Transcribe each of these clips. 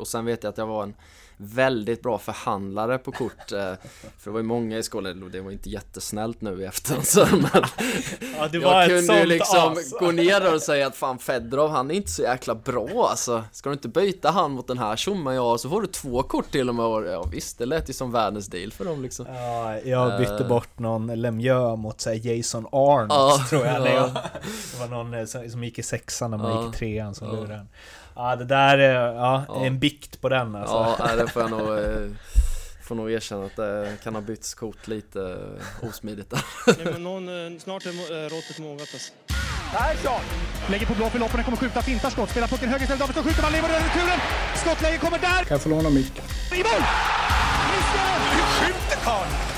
och sen vet jag att jag var en väldigt bra förhandlare på kort eh, För det var ju många i skolan, det var inte jättesnällt nu i efterhand så men ja, du var Jag kunde ju liksom as. gå ner där och säga att fan Fedorov han är inte så jäkla bra alltså. Ska du inte byta han mot den här tjommen ja så får du två kort till och med. Ja visst, det lät ju som världens deal för dem liksom. Ja, jag bytte uh, bort någon Lemieux mot så Jason Arnott uh, tror jag, uh, jag Det var någon eh, som gick i sexan när man gick i trean som lurade den Ja det där är, ja, ja. en bikt på den alltså. Ja det får jag nog eh, Får nog erkänna att det kan ha bytts kort lite eh, osmidigt där. Nej, men någon, eh, snart är råttet mogat alltså. Persson! Lägger på blå för loppen, kommer skjuta, fintar skott, spelar pucken höger istället, Davidsson skjuter, man lever över returen! Skottläge kommer där! Kan jag få låna micken? I mål! Hur skjuter karln?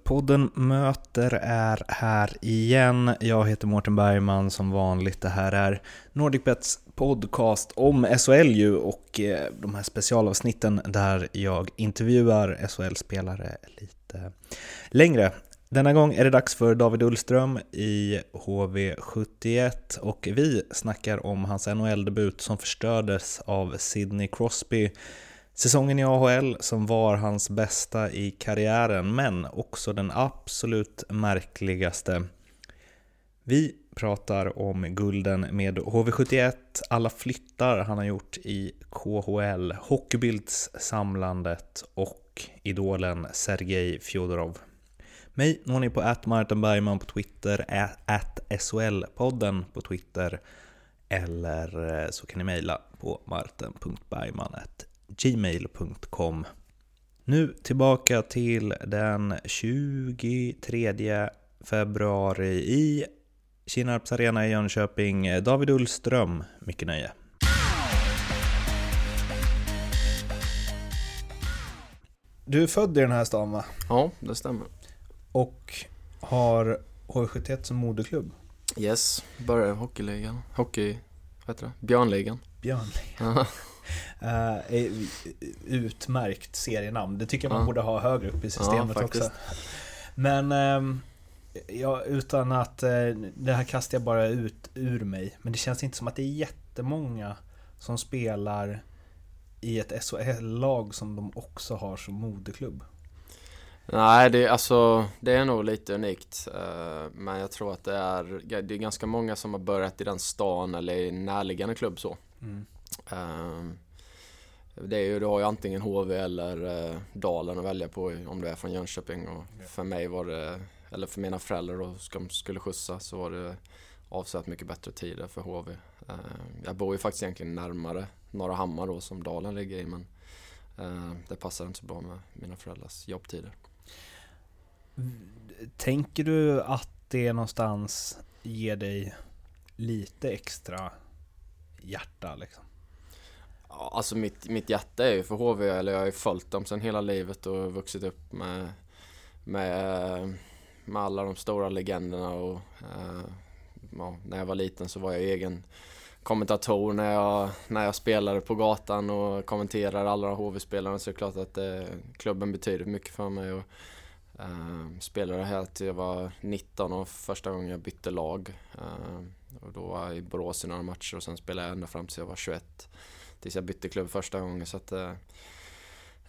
Podden Möter är här igen. Jag heter Mårten Bergman som vanligt. Det här är NordicBets podcast om SHL ju och eh, de här specialavsnitten där jag intervjuar SHL-spelare lite längre. Denna gång är det dags för David Ullström i HV71 och vi snackar om hans NHL-debut som förstördes av Sidney Crosby Säsongen i AHL som var hans bästa i karriären, men också den absolut märkligaste. Vi pratar om gulden med HV71, alla flyttar han har gjort i KHL, Hockeybilds-samlandet och idolen Sergej Fjodorov. Mig når ni på att Martin Bergman på Twitter, att SHL-podden på Twitter eller eh, så kan ni mejla på martin.bergman.se gmail.com. Nu tillbaka till den 23 februari i Kinnarps Arena i Jönköping. David Ullström, mycket nöje. Du är född i den här stan va? Ja, det stämmer. Och har HV71 som moderklubb? Yes, började hockeyligan. Hockey, vad heter det? Björnligan. Björnligan. Uh, utmärkt serienamn. Det tycker jag man ja. borde ha högre upp i systemet ja, också. Men uh, ja, utan att uh, det här kastar jag bara ut ur mig. Men det känns inte som att det är jättemånga som spelar i ett SHL-lag som de också har som moderklubb. Nej, det, alltså, det är nog lite unikt. Uh, men jag tror att det är, det är ganska många som har börjat i den stan eller i närliggande klubb så. Mm. Ehm, det är ju, du har ju antingen HV eller eh, Dalen att välja på om du är från Jönköping och för mig var det, eller för mina föräldrar då som skulle skjutsa så var det avsevärt mycket bättre tider för HV. Ehm, jag bor ju faktiskt egentligen närmare Norra Hammar då som Dalen ligger i men ehm, det passar inte så bra med mina föräldrars jobbtider. Tänker du att det någonstans ger dig lite extra hjärta liksom? Alltså mitt, mitt hjärta är ju för HV, eller jag har ju följt dem sedan hela livet och vuxit upp med, med, med alla de stora legenderna och eh, ja, när jag var liten så var jag egen kommentator när jag, när jag spelade på gatan och kommenterade alla HV-spelarna så det är klart att eh, klubben betyder mycket för mig. Och, eh, spelade här till jag var 19 och första gången jag bytte lag. Eh, och då var jag i Borås i några matcher och sen spelade jag ända fram till jag var 21 tills jag bytte klubb första gången. Så att, eh,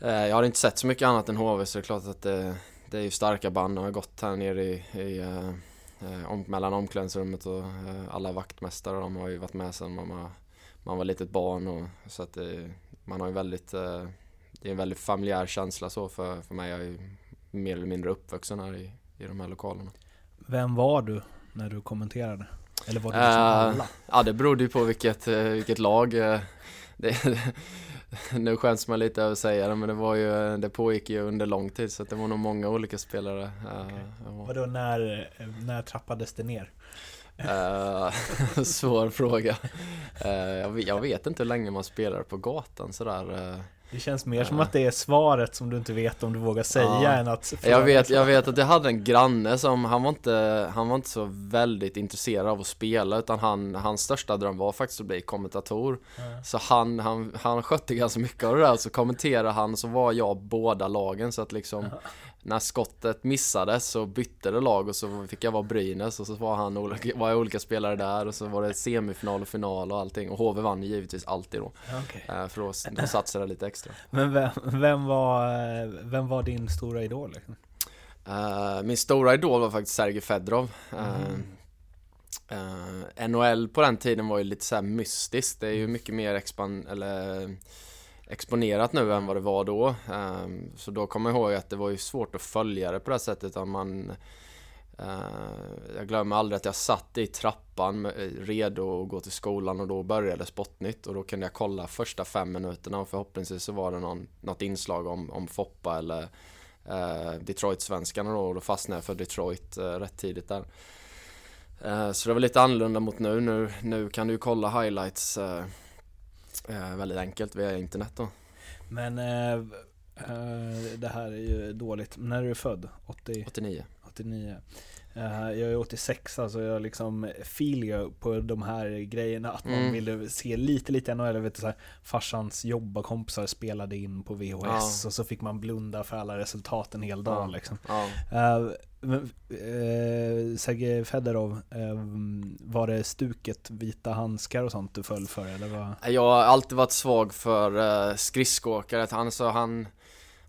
eh, jag har inte sett så mycket annat än HV så det är klart att det, det är ju starka band. De har gått här nere i, i eh, eh om, mellan omklädningsrummet och eh, alla vaktmästare. De har ju varit med sedan man var, man var litet barn. Och, så att det, man har ju väldigt, eh, det är en väldigt familjär känsla så för, för mig. Jag är ju mer eller mindre uppvuxen här i, i de här lokalerna. Vem var du när du kommenterade? Eller var det liksom alla? Ja, det berodde ju på vilket, vilket lag det, nu skäms man lite över att säga det men det var ju, det pågick ju under lång tid så det var nog många olika spelare. Okay. Uh, Vadå, när, när trappades det ner? Uh, svår fråga. Uh, jag, jag, vet inte hur länge man spelar på gatan sådär. Uh, Det känns mer som att det är svaret som du inte vet om du vågar säga Ja. än att Jag vet, jag vet att jag hade en granne som, han var inte, han var inte så väldigt intresserad av att spela utan han, hans största dröm var faktiskt att bli kommentator. Så han, han, han skötte ganska mycket av det där, så kommenterade han så var jag båda lagen så att liksom när skottet missades så bytte det lag och så fick jag vara Brynäs och så var han var jag olika spelare där och så var det semifinal och final och allting och HV vann givetvis alltid då. Okej. eh, För då, då satsade jag lite extra. Men vem, vem, var, vem var din stora idol? Liksom? Eh, min stora idol var faktiskt Sergej Fedorov. Eh, eh, NHL på den tiden var ju lite så mystiskt. Det är ju mycket mer expan eller exponerat nu än vad det var då. Ehm, så då kommer jag ihåg att det var ju svårt att följa det på det här sättet. Utan man, eh, jag glömmer aldrig att jag satt i trappan redo att gå till skolan och då började Sportnytt och då kunde jag kolla första fem minuterna och förhoppningsvis så var det någon, något inslag om, om Foppa eller eh, Detroit-svenskarna då och då fastnade jag för Detroit eh, rätt tidigt där. Eh, så det var lite annorlunda mot nu. Nu, nu kan du ju kolla highlights eh, eh, väldigt enkelt via internet då. Men eh, eh, det här är ju dåligt. När är du född? 80, 89. 89? Eh, jag är 86 alltså jag liksom you på de här grejerna att man Mm. ville se lite lite NHL, vet så här, farsans jobbarkompisar spelade in på VHS Ja. och så fick man blunda för alla resultat en hel dag Ja. liksom. Ja eh, Sergej Fedorov, eh, var det stuket, vita handskar och sånt du föll för eller vad? Jag har alltid varit svag för eh, skridskoåkare. Han, så han,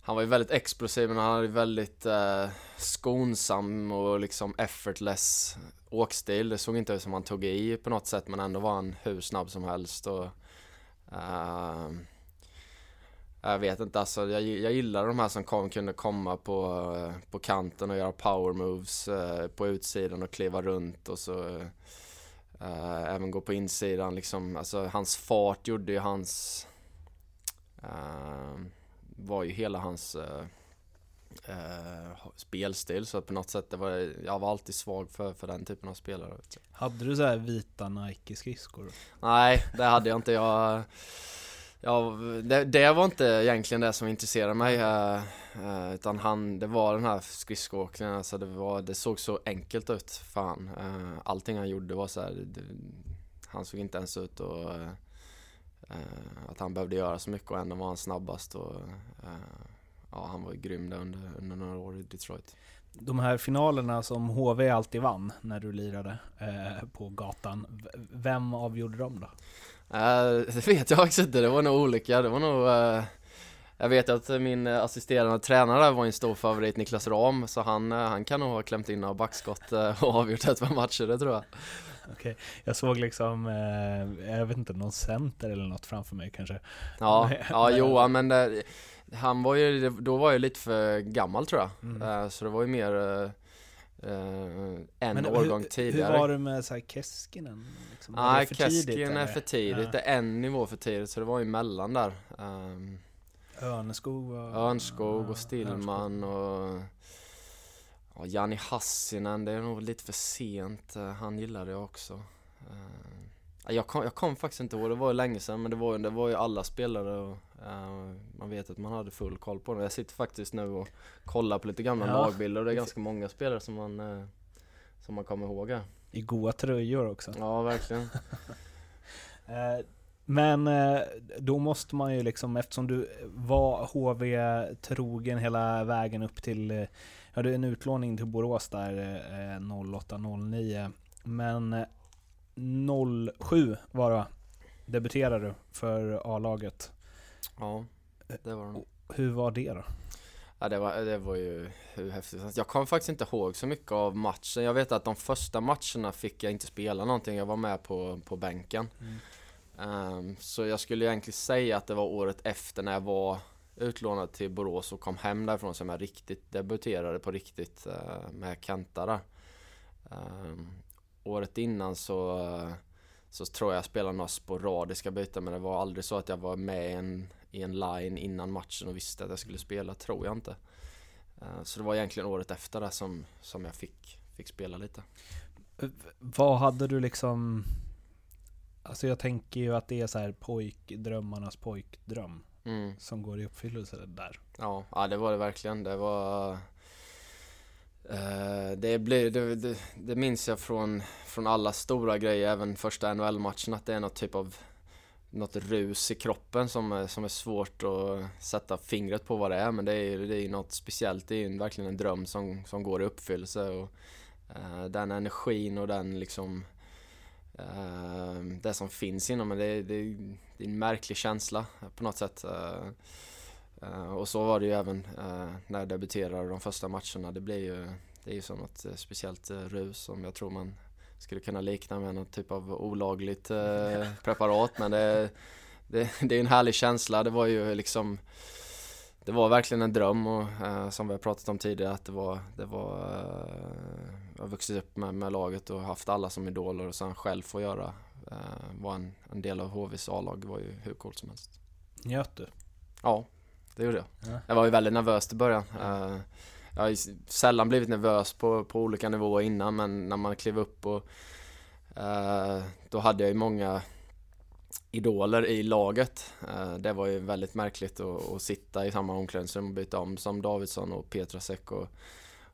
han var ju väldigt explosiv men han hade ju väldigt eh, skonsam och liksom effortless åkstil. Det såg inte ut som han tog i på något sätt men ändå var han hur snabb som helst. Och, eh, jag vet inte, alltså jag, jag gillar de här som kom, kunde komma på, eh, på kanten och göra power moves eh, på utsidan och kliva runt och så eh, även gå på insidan liksom. Alltså hans fart gjorde ju hans eh, var ju hela hans eh, spelstil så på något sätt det var, jag var alltid svag för, för den typen av spelare. Hade du så här vita Nike-skridskor? Nej, det hade jag inte. Jag, Ja, det, det var inte egentligen det som intresserade mig. eh, eh utan han, det var den här skridskoåkningen. Alltså det, var, det såg så enkelt ut. Fan. Uh, allting han gjorde var så här, det, Han såg inte ens ut och, eh, eh att han behövde göra så mycket och ändå var han snabbast. Och, ja, han var grym där under, under några år i Detroit. De här finalerna som HV alltid vann när du lirade eh, på gatan, v- vem avgjorde dem då? Eh, det vet jag faktiskt inte, det var nog olika. Det var nog eh, Jag vet att min assisterande tränare var en stor favorit, Niklas Ram, så han, eh, han kan nog ha klämt in några backskott och avgjort ett par matcher, det tror jag. Okej, jag såg liksom, jag vet inte, någon center eller något framför mig kanske. Ja, ja Johan, men han var ju, då var jag lite för gammal tror jag. Mm. Så det var ju mer en Men årgång hur, tidigare. Hur var det med så här Keskinen? Liksom? Var Nej, det för tidigt, Keskin är för tidigt, Ja. det är en nivå för tidigt, så det var ju mellan där. Um, Örnskog och... Örnskog och Stillman och ja, Jani Hassinen, det är nog lite för sent. Eh, Han gillade jag också. Eh, Jag kom, jag kom faktiskt inte ihåg, det var ju länge sedan men det var, ju- det var ju alla spelare och eh, man vet att man hade full koll på det. Jag sitter faktiskt nu och kollar på lite gamla Ja. lagbilder och det är ganska många spelare som man, eh, som man kommer ihåg här. I goa tröjor också. Ja, verkligen. Eh, Men då måste man ju liksom, eftersom du var HV-trogen hela vägen upp till, ja är en utlåning till Borås där eh, 08-09. Men 07 var det va? debuterade du för A-laget. Ja, det var det nog. Hur var det då? Ja det var, det var ju hur häftigt Jag kommer faktiskt inte ihåg så mycket av matchen Jag vet att de första matcherna fick jag inte spela någonting Jag var med på, på bänken Ehm, Så jag skulle egentligen säga att det var året efter när jag var utlånad till Borås och kom hem därifrån som jag riktigt debuterade på riktigt eh, med Kenta där Ehm, Året innan så så tror jag jag spelade några sporadiska byten men det var aldrig så att jag var med i en, i en line innan matchen och visste att jag skulle spela, tror jag inte. Eh, Så det var egentligen året efter det som, som jag fick, fick spela lite. Vad hade du liksom... Alltså jag tänker ju att det är så här pojkdrömmarnas pojkdröm. Mm. som går i uppfyllelse där. Ja, ja det var det verkligen. Det var... Eh, det, blir, det, det, det minns jag från, från alla stora grejer, även första NHL-matchen, att det är något typ av något rus i kroppen som är, som är svårt att sätta fingret på vad det är men det är, det är något speciellt, det är ju verkligen en dröm som, som går i uppfyllelse och uh, den energin och den liksom uh, det som finns inom en, det, det, det är en märklig känsla på något sätt. Uh, och så var det ju även eh, när jag debuterade de första matcherna. Det blir ju, det är ju som ett eh, speciellt eh, rus som jag tror man skulle kunna likna med någon typ av olagligt eh, preparat men det, det, det är en härlig känsla. Det var ju liksom det var verkligen en dröm och eh, som vi har pratat om tidigare att det var, det var eh, jag har vuxit upp med, med laget och haft alla som idoler och sen själv få göra eh, vara en, en del av HVs A-lag var ju hur coolt som helst. Njöt du? Ja, det gjorde jag. Ja. Jag var ju väldigt nervös i början. Eh, jag har sällan blivit nervös på, på olika nivåer innan men när man klev upp och eh, då hade jag ju många idoler i laget. Eh, det var ju väldigt märkligt att, att sitta i samma omklädningsrum och byta om som Davidsson och Petrasek och,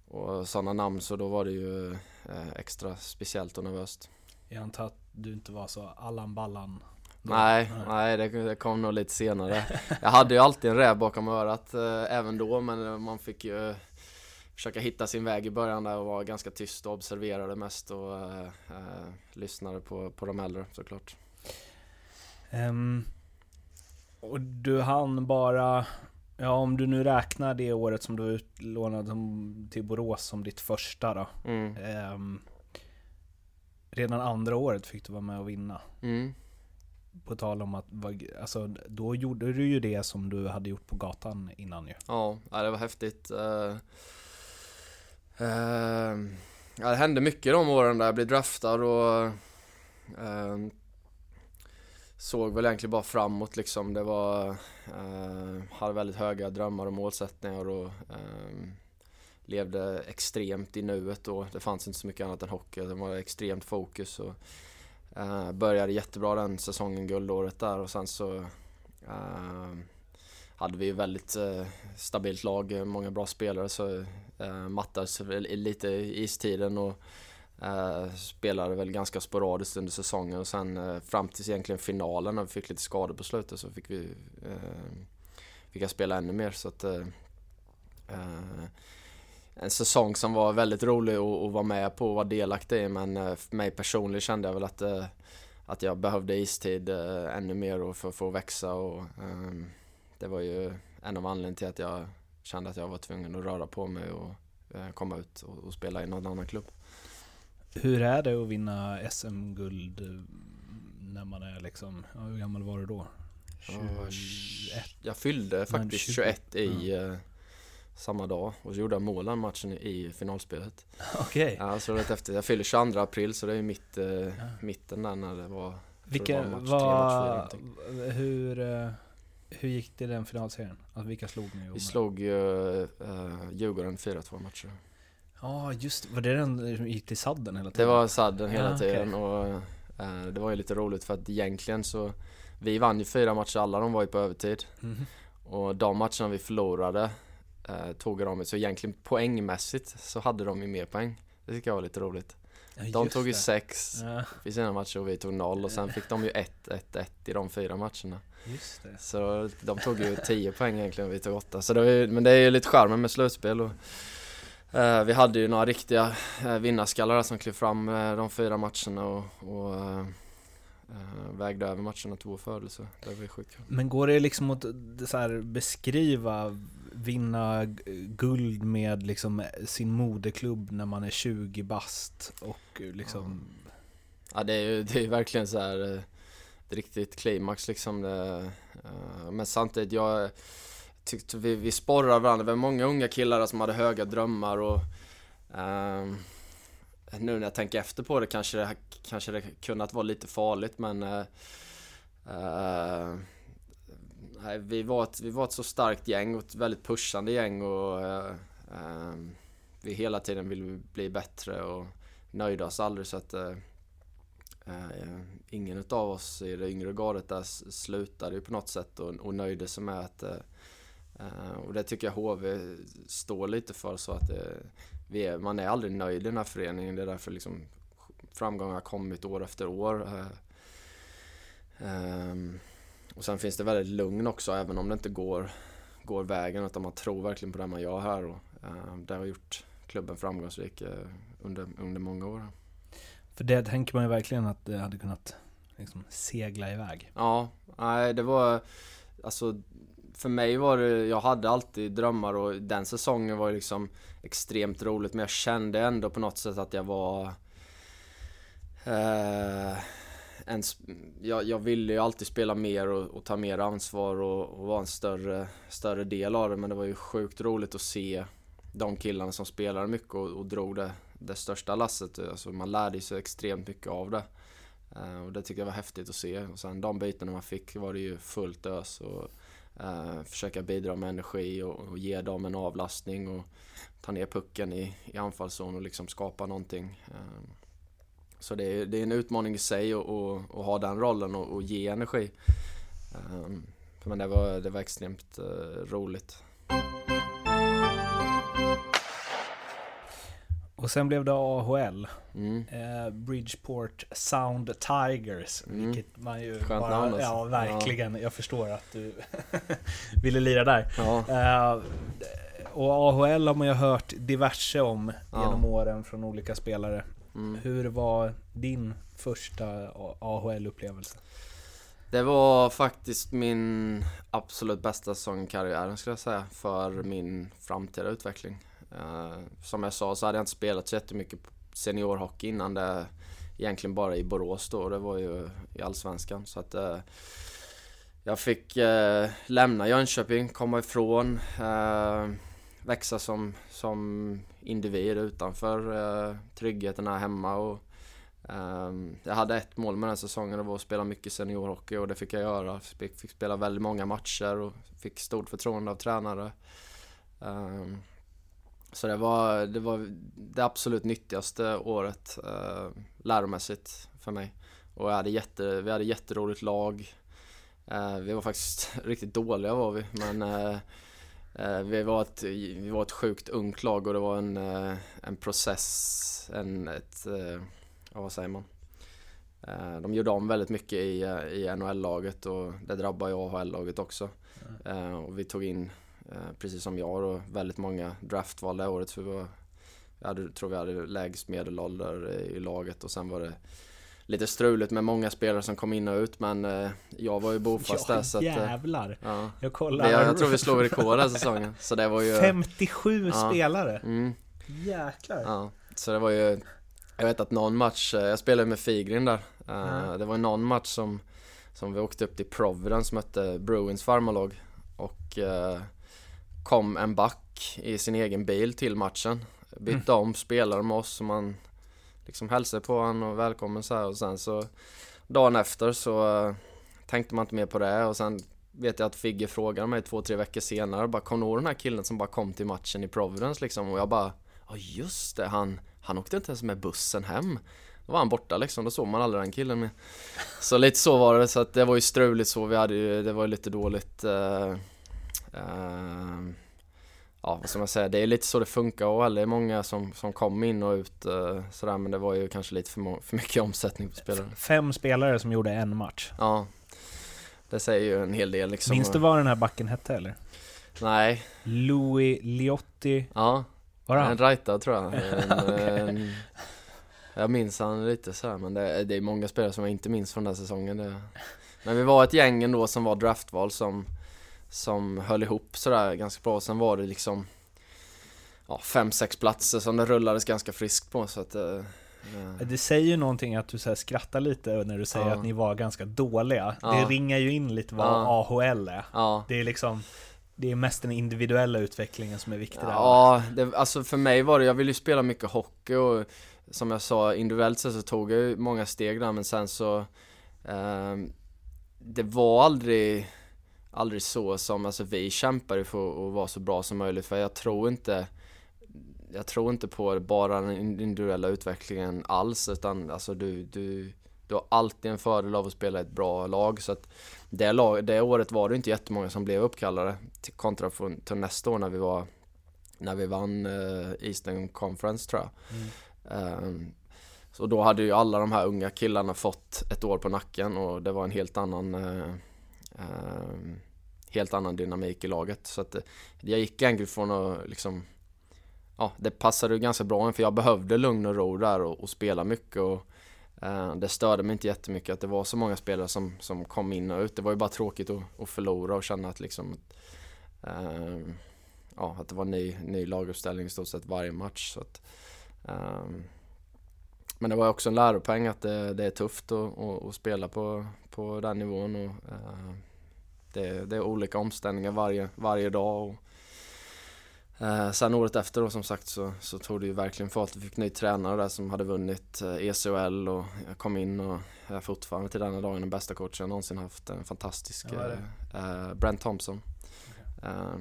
och sådana namn så då var det ju eh, extra speciellt och nervöst. Jag antar att du inte var så Allan Ballan? Då? Nej, nej det, kom nog lite senare. Jag hade ju alltid en räv bakom örat eh, även då men eh, man fick ju försöka hitta sin väg i början där och vara ganska tyst och observerade mest och eh, eh, lyssnade på, på de äldre såklart. Ehm, och du hann bara, ja om du nu räknar det året som du var utlånad som- till Borås som ditt första då. Mm. Ehm, redan andra året fick du vara med och vinna. Mm. På tal om att, alltså då gjorde du ju det som du hade gjort på gatan innan ju. Ja, det var häftigt. Uh, uh, ja, det hände mycket de åren där jag blev draftad och uh, såg väl egentligen bara framåt liksom. Det var, hade väldigt höga drömmar och målsättningar och levde extremt i nuet då. Det fanns inte så mycket annat än hockey. Det var extremt fokus och Uh, började jättebra den säsongen, guldåret där och sen så uh, hade vi ju väldigt uh, stabilt lag, många bra spelare så uh, mattades lite i istiden och uh, spelade väl ganska sporadiskt under säsongen. Och sen fram tills egentligen finalen när vi fick lite skador på slutet så fick vi fick jag spela ännu mer. Så att en säsong som var väldigt rolig att, att vara med på och vara delaktig i men eh, för mig personligen kände jag väl att eh, att jag behövde istid eh, ännu mer för, för att växa och ehm, det var ju en av anledningarna till att jag kände att jag var tvungen att röra på mig och komma ut och, och spela i någon annan klubb. Hur är det att vinna SM-guld när man är liksom, ja, hur gammal var du då? Ja, 21? Jag fyllde faktiskt 20. 21 i eh, samma dag och så gjorde jag mål den matchen i finalspelet. Okej. Ja, så rätt efter. Jag fyller 22 april så det är mitt, eh, mitten där när det var Vilka, det var match tre, match fyra hur, eh, hur gick det i den finalserien? Alltså vilka slog ni? Vi slog ju eh, Djurgården 4-2 matcher. Ja, just Var det den som gick till sadden hela Det tiden? var sadden hela Ja, tiden och eh, det var ju lite roligt för att egentligen så Vi vann ju fyra matcher alla, de var ju på övertid. Mhm. Och de matcherna vi förlorade eh, tog de så egentligen poängmässigt så hade de ju mer poäng. Det tycker jag var lite roligt. Ja, De tog ju det. sex Ja, i sina matcher och vi tog noll och sen fick de ju 1-1-1 i de fyra matcherna. just det. Så de tog ju 10 poäng egentligen och vi tog 8. Så det var ju, men det är ju lite charmen med slutspel och eh, vi hade ju några riktiga eh, vinnarskallar där som klev fram eh, de fyra matcherna och, och eh, eh, vägde över matcherna två före så det var ju sjukt. Men går det liksom att så här, beskriva, vinna guld med liksom sin moderklubb när man är 20 bast och eh, liksom... Ja det är ju det är ju verkligen så här eh, ett riktigt klimax liksom. Det, eh, men samtidigt, jag tyckte vi, vi sporrar varandra. Det var många unga killar som hade höga drömmar och um, nu när jag tänker efter på det kanske det, kanske det kunnat vara lite farligt men uh, nej, vi, var ett, vi var ett så starkt gäng och ett väldigt pushande gäng och eh, eh, vi hela tiden ville bli bättre och nöjde oss aldrig så att eh, eh, ingen utav oss i det yngre gardet där slutade ju på något sätt och, och nöjde sig med att eh, eh, och det tycker jag HV står lite för så att det, vi är, man är aldrig nöjd i den här föreningen. Det är därför liksom framgångar har kommit år efter år. Ehm, och sen finns det väldigt lugn också även om det inte går, går vägen utan man tror verkligen på det man gör här och eh, det har gjort klubben framgångsrik eh, under, under många år. För det tänker man ju verkligen att det hade kunnat liksom segla iväg. Ja, nej det var alltså för mig var det, jag hade alltid drömmar och den säsongen var ju liksom extremt roligt men jag kände ändå på något sätt att jag var eh, en, jag, jag ville ju alltid spela mer och, och ta mer ansvar och, och vara en större, större del av det men det var ju sjukt roligt att se de killarna som spelade mycket och, och drog det, det största lasset. Alltså man lärde sig extremt mycket av det. Uh, och det tycker jag var häftigt att se. Och sen de bytena man fick var det ju fullt ös och uh, försöka bidra med energi och, och ge dem en avlastning och ta ner pucken i, i anfallszon och liksom skapa någonting. Uh, så det är, det är en utmaning i sig att, ha den rollen och, och ge energi. Eh, men det var, det var extremt eh, roligt. Och sen blev det AHL. Mm. Eh, Bridgeport Sound Tigers. Mm. Vilket man ju Skönt namn alltså. Ja, verkligen. Jag förstår att du ville lira där. Ja. Eh, och AHL har man ju hört diverse om Ja. genom åren från olika spelare. Mm. Hur var din första AHL-upplevelse? Det var faktiskt min absolut bästa säsong i karriären skulle jag säga för min framtida utveckling. Eh, som jag sa så hade jag inte spelat så jättemycket seniorhockey innan det egentligen bara i Borås då, det var ju i Allsvenskan. Så att eh, jag fick eh, lämna Jönköping, komma ifrån, växa som, som individ utanför eh, tryggheten här hemma och ehm, jag hade ett mål med den säsongen, det var att spela mycket seniorhockey och det fick jag göra. Fick, fick spela väldigt många matcher och fick stort förtroende av tränare. Ehm, så det var, det var det absolut nyttigaste året eh, läromässigt för mig. Och jag hade jätte, vi hade jätteroligt lag. Eh, vi var faktiskt riktigt dåliga var vi, men eh, vi, var ett, vi var ett sjukt ungt lag och det var en, eh, en process, en, ett, eh, ja vad säger man? Eh, de gjorde om väldigt mycket i, eh, i NHL-laget och det drabbar ju AHL-laget också. Eh, och vi tog in, eh, precis som jag då, väldigt många draftval det året. För vi var, jag hade, tror vi hade lägst medelålder i laget och sen var det lite struligt med många spelare som kom in och ut men eh, jag var ju bofast där så att... eh, jävlar! Ja. Jag kollar. Vi, jag tror vi slog rekord den säsongen. Så det var ju... 57 Ja. spelare! Mm, Jäklar! ja. Så det var ju... Jag vet att någon match, eh, jag spelade med Figrin där. Ja. Det var någon match som, som vi åkte upp till Providence, mötte Bruins farmarlag. Och eh, kom en back i sin egen bil till matchen. Bytte om spelare med oss och man liksom hälsade på honom och välkommen så här. Och sen så dagen efter så uh, tänkte man inte mer på det. Och sen vet jag att Figge frågade mig två, tre veckor senare. Bara Kom du ihåg den här killen som bara kom till matchen i Providence? Liksom? Och jag bara Ja just det, han, han åkte inte ens med bussen hem. Då var han borta liksom, då såg man aldrig den killen mer. Så lite så var det, så att det var ju struligt så, vi hade ju, det var ju lite dåligt uh, uh, Ja vad ska man säga, det är lite så det funkar och det är många som, som kom in och ut eh, sådär men det var ju kanske lite för, för mycket omsättning på spelare Fem spelare som gjorde en match. Ja Det säger ju en hel del liksom Minns du vad den här backen hette eller? Nej, Louis Liotti, ja var det En? Raita tror jag. En, en, jag minns han lite så här, men det, det är många spelare som jag inte minns från den säsongen. Det, men vi var ett gäng ändå som var draftval som, som höll ihop sådär ganska bra. Sen var det liksom ja, fem, sex platser som det rullades ganska friskt på. Så att, eh, eh, Det säger ju någonting att du så skrattar lite när du säger Ja. att ni var ganska dåliga. Ja. Det ringar ju in lite vad Ja. AHL är. Det är liksom Det är mest den individuella utvecklingen som är viktig där. Ja, det, alltså för mig var det, jag ville ju spela mycket hockey och som jag sa individuellt sett så tog jag ju många steg där men sen så ehm, Det var aldrig Aldrig så som, alltså vi kämpade för att vara så bra som möjligt för jag tror inte Jag tror inte på bara den individuella utvecklingen alls utan alltså du, du du har alltid en fördel av att spela i ett bra lag. Så att det, lag, det året var det inte jättemånga som blev uppkallade till kontra från, till nästa år när vi var när vi vann eh, Eastern Conference tror jag. Mm. så då hade ju alla de här unga killarna fått ett år på nacken och det var en helt annan eh, Ehm, helt annan dynamik i laget. Så att eh, jag gick egentligen från att liksom ja, det passade ganska bra för jag behövde lugn och ro där och, och spela mycket och eh, det störde mig inte jättemycket att det var så många spelare som, som kom in och ut. Det var ju bara tråkigt att, att förlora och känna att liksom eh, ja, att det var ny, ny laguppställning i stort sett varje match. Så att, eh, men det var också en läropeng att det, det är tufft att, att, att, spela på, på den nivån och eh, det, det, är olika omställningar varje, varje dag. Och, Eh, sen året efter då som sagt så, så tog det ju verkligen fart. Vi fick ny tränare där som hade vunnit eh, ECHL och jag kom in och jag är fortfarande till denna dagen den bästa coachen jag någonsin haft. En fantastisk ja, eh, Brent Thompson. Okay. Eh,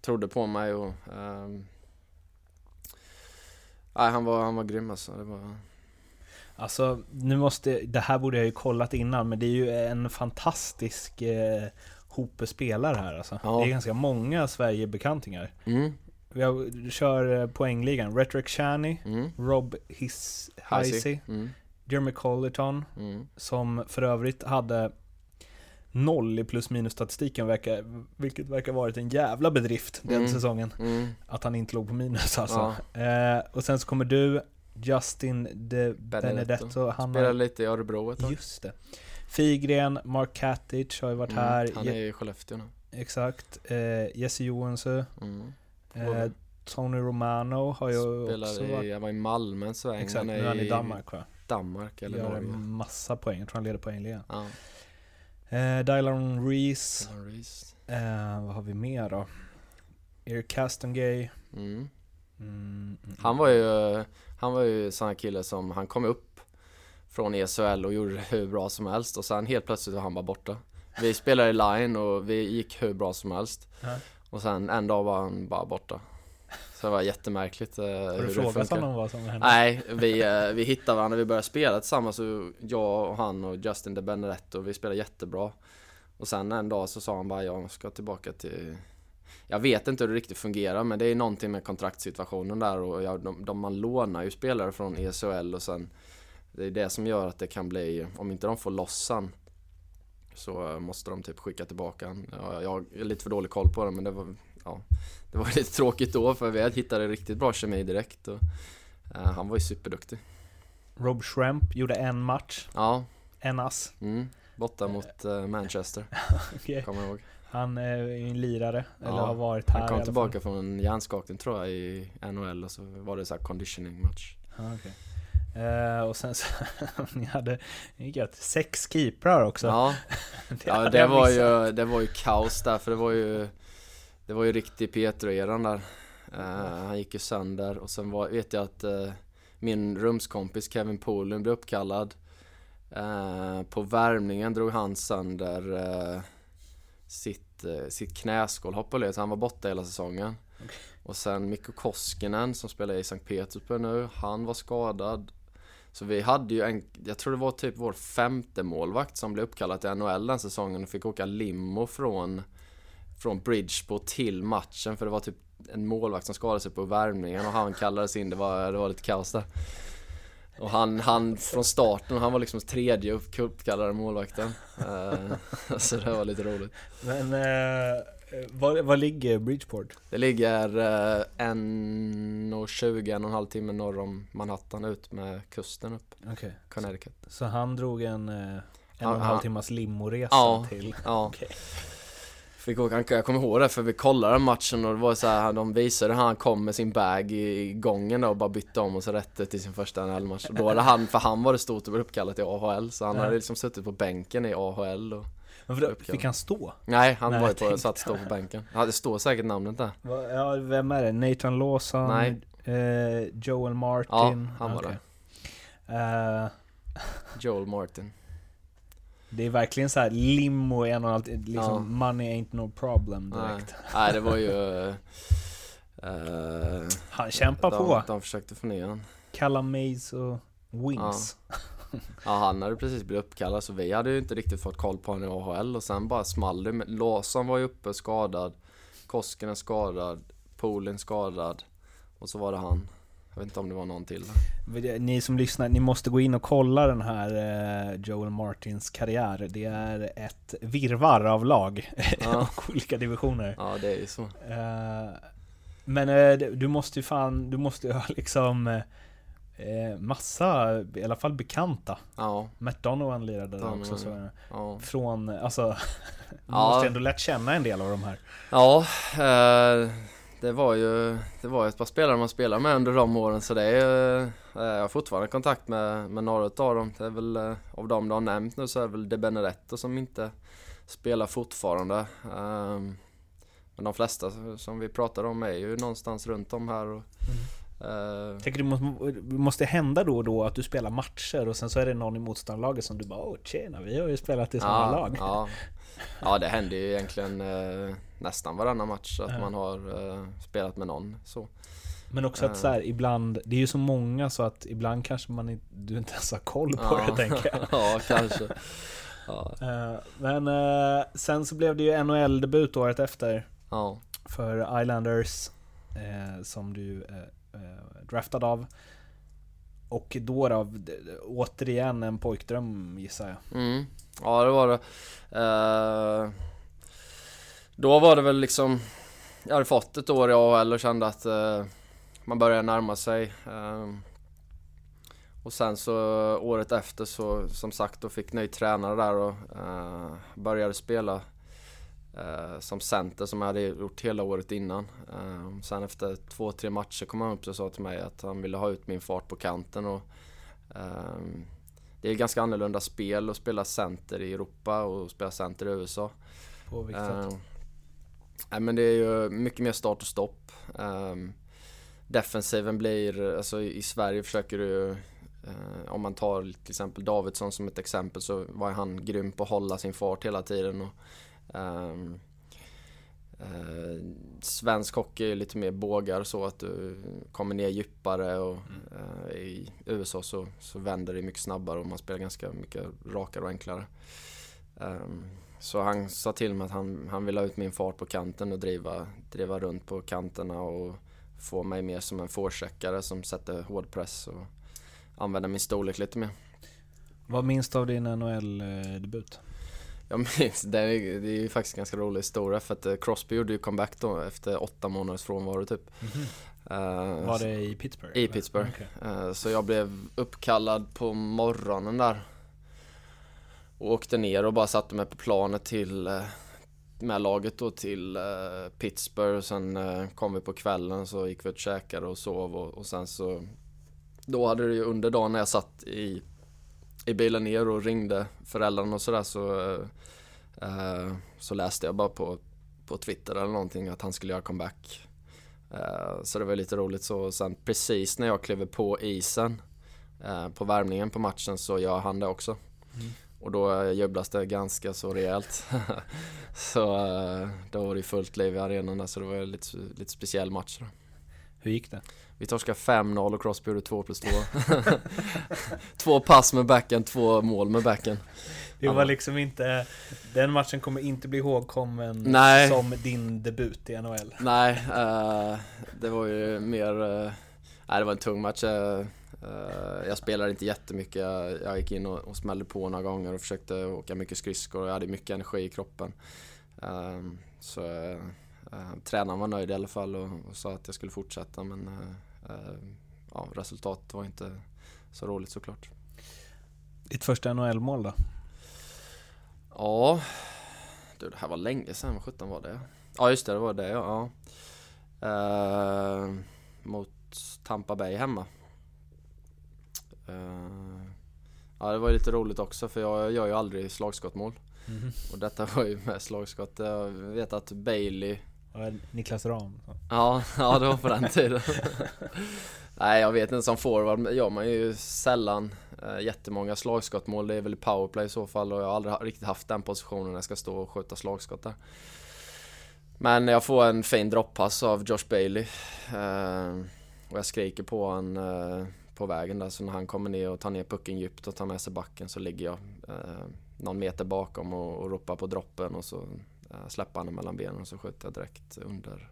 trodde på mig och Nej, han var, han var grym alltså. Det var... Alltså, nu måste, det här borde jag ju kollat innan, men det är ju en fantastisk eh, hope spelare här alltså. Ja. Det är ganska många Sverige-bekantingar. Mm. Vi kör eh, poängligan. Rhetoric Shani, mm. Rob His Hisey, mm. Jeremy Collerton, mm. som för övrigt hade noll i plus minus statistiken, verkar, vilket verkar varit en jävla bedrift den mm. säsongen. Mm. Att han inte låg på minus alltså. Ja. Eh, och sen så kommer du, Justin De Benedetto. Benedetto han Spelade lite i Örebro ett tag. Just det. Figren, Mark Katic har ju varit mm, här. Han är i Skellefteå nu. Exakt. Eh, Jesse Johansson. Mm. Eh, Tony Romano har ju Spelade också varit... Jag var i Malmö en sväng. Exakt, nu är han i Danmark va? Danmark eller Gör Norge. en massa poäng. Jag tror han leder poängligan. Ja. Eh, Dylan Reese. Reese. Eh, vad har vi mer då? Eric Castongay. Mm. Mm, mm, han var ju, han var ju sån här kille som, han kom upp från ESL och gjorde det hur bra som helst och sen helt plötsligt var han bara borta. Vi spelade i line och vi gick hur bra som helst. Ja. Och sen en dag var han bara borta. Så det var jättemärkligt eh, Har du frågat honom vad som hände? Nej, vi, eh, vi hittade varandra, vi började spela tillsammans och jag och han och Justin de Benedetto, vi spelade jättebra. Och sen en dag så sa han bara jag ska tillbaka till jag vet inte hur det riktigt fungerar men det är någonting med kontraktssituationen där och jag, de, de, man lånar ju spelare från ESHL och sen det är det som gör att det kan bli, om inte de får lossan så måste de typ skicka tillbaka han. Ja, jag har lite för dålig koll på det men det var, ja, det var lite tråkigt då för vi hittade riktigt bra kemi direkt och uh, han var ju superduktig. Rob Shrimp gjorde en match. Ja. En ass. Mm, borta mot uh, Manchester. okay. Kommer jag ihåg. Han är ju en lirare, eller har varit här Han kom tillbaka från en hjärnskakning tror jag i NHL och så var det så här conditioning match. Ah, okay. Uh, och sen så, ni hade, gött, sex keeprar också. Ja, det, ja, det var ju, det var ju kaos där för det var ju, det var ju riktig Petro-eran där. Uh, han gick ju sönder och sen var, vet jag att uh, min rumskompis Kevin Polen blev uppkallad. på värmningen drog han sönder sitt, sitt knäskål, hoppade så han var borta hela säsongen. Okay. Och sen Mikko Koskinen som spelar i Sankt Petersburg nu, han var skadad. Så vi hade ju en, jag tror det var typ vår femte målvakt som blev uppkallad till NHL den säsongen och fick åka limo från, från Bridgeport till matchen för det var typ en målvakt som skadade sig på värmningen och han kallades in, det var, det var lite kaos där. Och han, han från starten, han var liksom tredje uppkallade målvakten. Uh, så det var lite roligt. Men uh, var, var ligger Bridgeport? Det ligger uh, en och 20, en och en halv timme norr om Manhattan ut med kusten upp. Okay. Connecticut. Så, så han drog en, en och en halv timmas limoresa ja, till? Ja. Okay. Fick åka, jag kommer ihåg det för vi kollade matchen och det var så här, de visade hur han kom med sin bag i gången då och bara bytte om och så rätt till sin första NHL-match. Då hade han, för han var det stort att bli uppkallad till AHL så han hade liksom suttit på bänken i AHL och fick han stå? Nej, han Nej, var ju på, satt stå på bänken. Det står säkert namnet där. Ja, vem är det? Nathan Lawson? Nej. Eh, Joel Martin? Ja, han var okay. det. Uh, Joel Martin. Det är verkligen så här limo en och allt, liksom ja. money ain't no problem direkt. Nej, Nej det var ju... Uh, han kämpar de, på. De försökte få ner honom. Kalla Maze och Wings. Ja. Ja, han hade precis blivit uppkallad så vi hade ju inte riktigt fått koll på honom i AHL och sen bara small det. Men Larsson var ju uppe skadad, Koskinen skadad, Polin skadad och så var det han. Jag vet inte om det var någon till. Ni som lyssnar, ni måste gå in och kolla den här eh, Joel Martins karriär. Det är ett virvar av lag Ja. och olika divisioner. Ja, det är ju så. Eh, Men eh, du måste ju fan, du måste ju ha liksom massa, i alla fall bekanta. Ja, Matt Donovan lirade där också. Så, ja. från, alltså, du Ja. måste ändå lärt känna en del av de här. Ja, eh, det var ju det var ett par spelare man spelade med under de åren så det är eh, jag har fortfarande kontakt med, med några utav dem. Det är väl eh, av dem du har nämnt nu så är det väl De Benedetto som inte spelar fortfarande. Eh, men de flesta som vi pratar om är ju någonstans runt om här och mm. Jag tänker det måste, hända då och då att du spelar matcher och sen så är det någon i motståndarlaget som du bara Åh tjena, vi har ju spelat i samma lag. Ja, ja, det händer ju egentligen eh, nästan varannan match att Ja. man har eh, spelat med någon så. Men också att så här, ibland, det är ju så många så att ibland kanske man inte, du inte ens har koll på det tänker jag. ja, kanske. Ja, Eh, Men eh, sen så blev det ju NHL-debut året efter ja, för Islanders eh, som du eh, eh, Eh, draftad av. Och då då, återigen en pojkdröm gissar jag. mm. ja det var det. Eh, då var det väl liksom, jag hade fått ett år i AHL och kände att eh, man började närma sig. Eh, och sen så året efter så som sagt då fick ny tränare där och eh, började spela eh, som center som jag hade gjort hela året innan. Eh, sen efter två, tre matcher kom han upp och sa till mig att han ville ha ut min fart på kanten och ehm, det är ganska annorlunda spel att spela center i Europa och spela center i USA. På vilket Eh, sätt? nej, men det är ju mycket mer start och stopp. Um, defensiven blir, alltså i i Sverige försöker du eh, om man tar till exempel Davidsson som ett exempel så var han grym på att hålla sin fart hela tiden. Och, ehm, eh, svensk hockey är lite mer bågar så att du kommer ner djupare och eh, i USA så, så vänder det mycket snabbare och man spelar ganska mycket rakare och enklare. Ehm, så han sa till mig att han, han ville ha ut min fart på kanten och driva, driva runt på kanterna och få mig mer som en forecheckare som sätter hård press och använder min storlek lite mer. Vad minns du av din NHL-debut? Jag minns, det är, det är ju faktiskt en ganska rolig historia för att eh, Crosby gjorde ju comeback då efter åtta månaders frånvaro typ. Eh, Var det i Pittsburgh? I eller? Pittsburgh. Okej. Eh, Så jag blev uppkallad på morgonen där. Och åkte ner och bara satte mig på planet till eh, med laget då till Pittsburgh. Sen eh, kom vi på kvällen så gick vi och käkade och sov och, och sen så Då hade det ju under dagen när jag satt i i bilen ner och ringde föräldrarna och sådär så eh, Så läste jag bara på på Twitter eller någonting att han skulle göra comeback. Eh, Så det var lite roligt så. Sen precis när jag kliver på isen eh, på värmningen på matchen så gör han det också. Och då eh, jublas det ganska så rejält. så eh, då var det fullt liv i arenan där så det var lite, lite speciell match. Då. Hur gick det? Vi torskade 5-0 och Crosby gjorde 2 plus 2. två pass med backen, två mål med backen. Det var liksom inte, den matchen kommer inte bli ihågkommen Nej. som din debut i NHL. Nej, eh, det var ju mer... eh, nej, det var en tung match. eh, jag spelade inte jättemycket. Jag, jag gick in och, och smällde på några gånger och försökte åka mycket skridskor och jag hade mycket energi i kroppen. Så eh, tränaren var nöjd i alla fall och, och sa att jag skulle fortsätta men eh, eh, ja, resultatet var inte så roligt såklart. Ditt första NHL-mål då? Ja, du det här var länge sedan, vad sjutton var det? Ja just det, det var det ja. ja. Mot Tampa Bay hemma. Eh, ja det var ju lite roligt också för jag gör ju aldrig slagskottmål. Och detta var ju med slagskott. Jag vet att Bailey Niklas Ram. Ja, ja det var på den tiden. Nej jag vet inte, som forward gör man ju sällan eh, jättemånga slagskottmål. Det är väl i powerplay i så fall och jag har aldrig riktigt haft den positionen när jag ska stå och skjuta slagskott där. Men jag får en fin droppass av Josh Bailey. Eh, och jag skriker på han eh, på vägen där. Så när han kommer ner och tar ner pucken djupt och tar med sig backen så ligger jag eh, någon meter bakom och, och ropar på droppen och så eh, släpper han den mellan benen och så skjuter jag direkt under.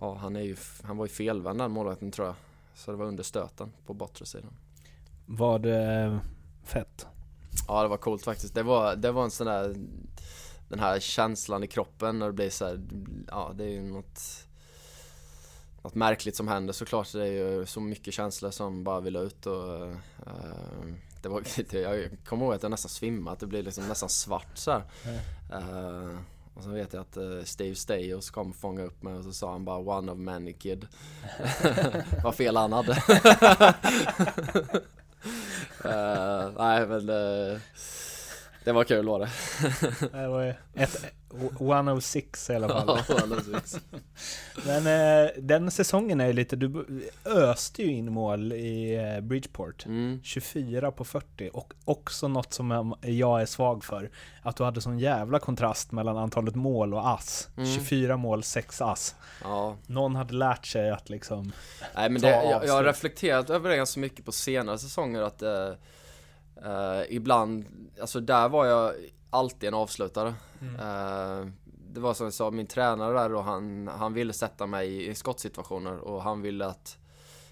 Ja, han, är ju, han var ju felvänd den målvakten tror jag. Så det var under stöten på bortre sidan. Var det fett? Ja, det var coolt faktiskt. Det var, det var en sån där, den här känslan i kroppen när det blir så här, ja det är ju något, något märkligt som händer såklart. Det är ju så mycket känslor som bara vill ut och uh, det var, jag kommer ihåg att jag nästan svimmade, att det blev liksom nästan svart så. Uh, och så vet jag att uh, Steve Stayos kom och fångade upp mig och så sa han bara “One of many kid”. Vad fel han hade. uh, nej men uh, det var kul var det. det var ett 106 i alla fall. Ja, 106. Men eh, den säsongen är lite, du öste ju in mål i eh, Bridgeport. Mm. 24 på 40 och också något som jag är svag för. Att du hade sån jävla kontrast mellan antalet mål och ass. Mm. 24 mål, 6 ass. Ja. Någon hade lärt sig att liksom Nej men det, jag, jag har reflekterat över det ganska mycket på senare säsonger att eh, eh, ibland, alltså där var jag alltid en avslutare. Eh, det var som jag sa, min tränare där då, han, han ville sätta mig i, skottsituationer och han ville att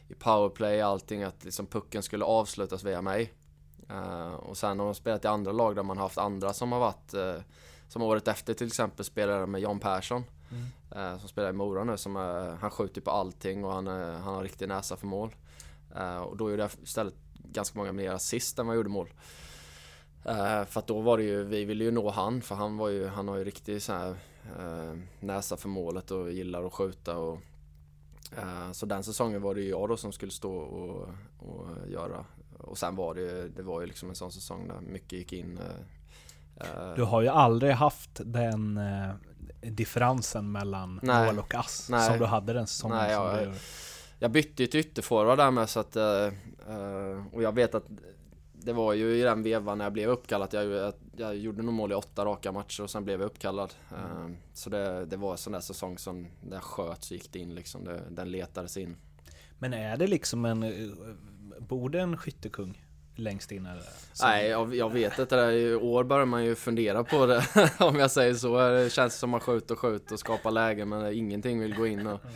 i powerplay allting att liksom pucken skulle avslutas via mig. Eh, och sen har de spelat i andra lag där man har haft andra som har varit, som året efter till exempel spelade med John Persson. Eh, som spelar i Mora nu, som, han skjuter på allting och han, han har riktig näsa för mål. Och då gjorde jag istället ganska många mer assist än vad jag gjorde mål. Eh, för att då var det ju, vi ville ju nå han, för han var ju, han har ju riktig så här, eh, näsa för målet och gillar att skjuta och eh, så den säsongen var det ju jag då som skulle stå och, och göra. Och sen var det ju, det var ju liksom en sån säsong där mycket gick in. eh, eh, Du har ju aldrig haft den eh, differensen mellan Nej. mål och ass Nej. som du hade den säsongen Nej, jag-. Jag bytte ju till ytterforward där med så att eh, Och jag vet att Det var ju i den vevan när jag blev uppkallad. Jag, jag, jag gjorde nog mål i åtta raka matcher och sen blev jag uppkallad. Eh, Så det, det var en sån där säsong som jag sköt så gick det in liksom. Det, Den letades in. Men är det liksom en, eh, borde en skyttekung längst in eller? Som- Nej jag, jag vet inte, det i år börjar man ju fundera på det Om jag säger så, det känns som man skjuter och skjuter och skapar lägen men ingenting vill gå in och, eh,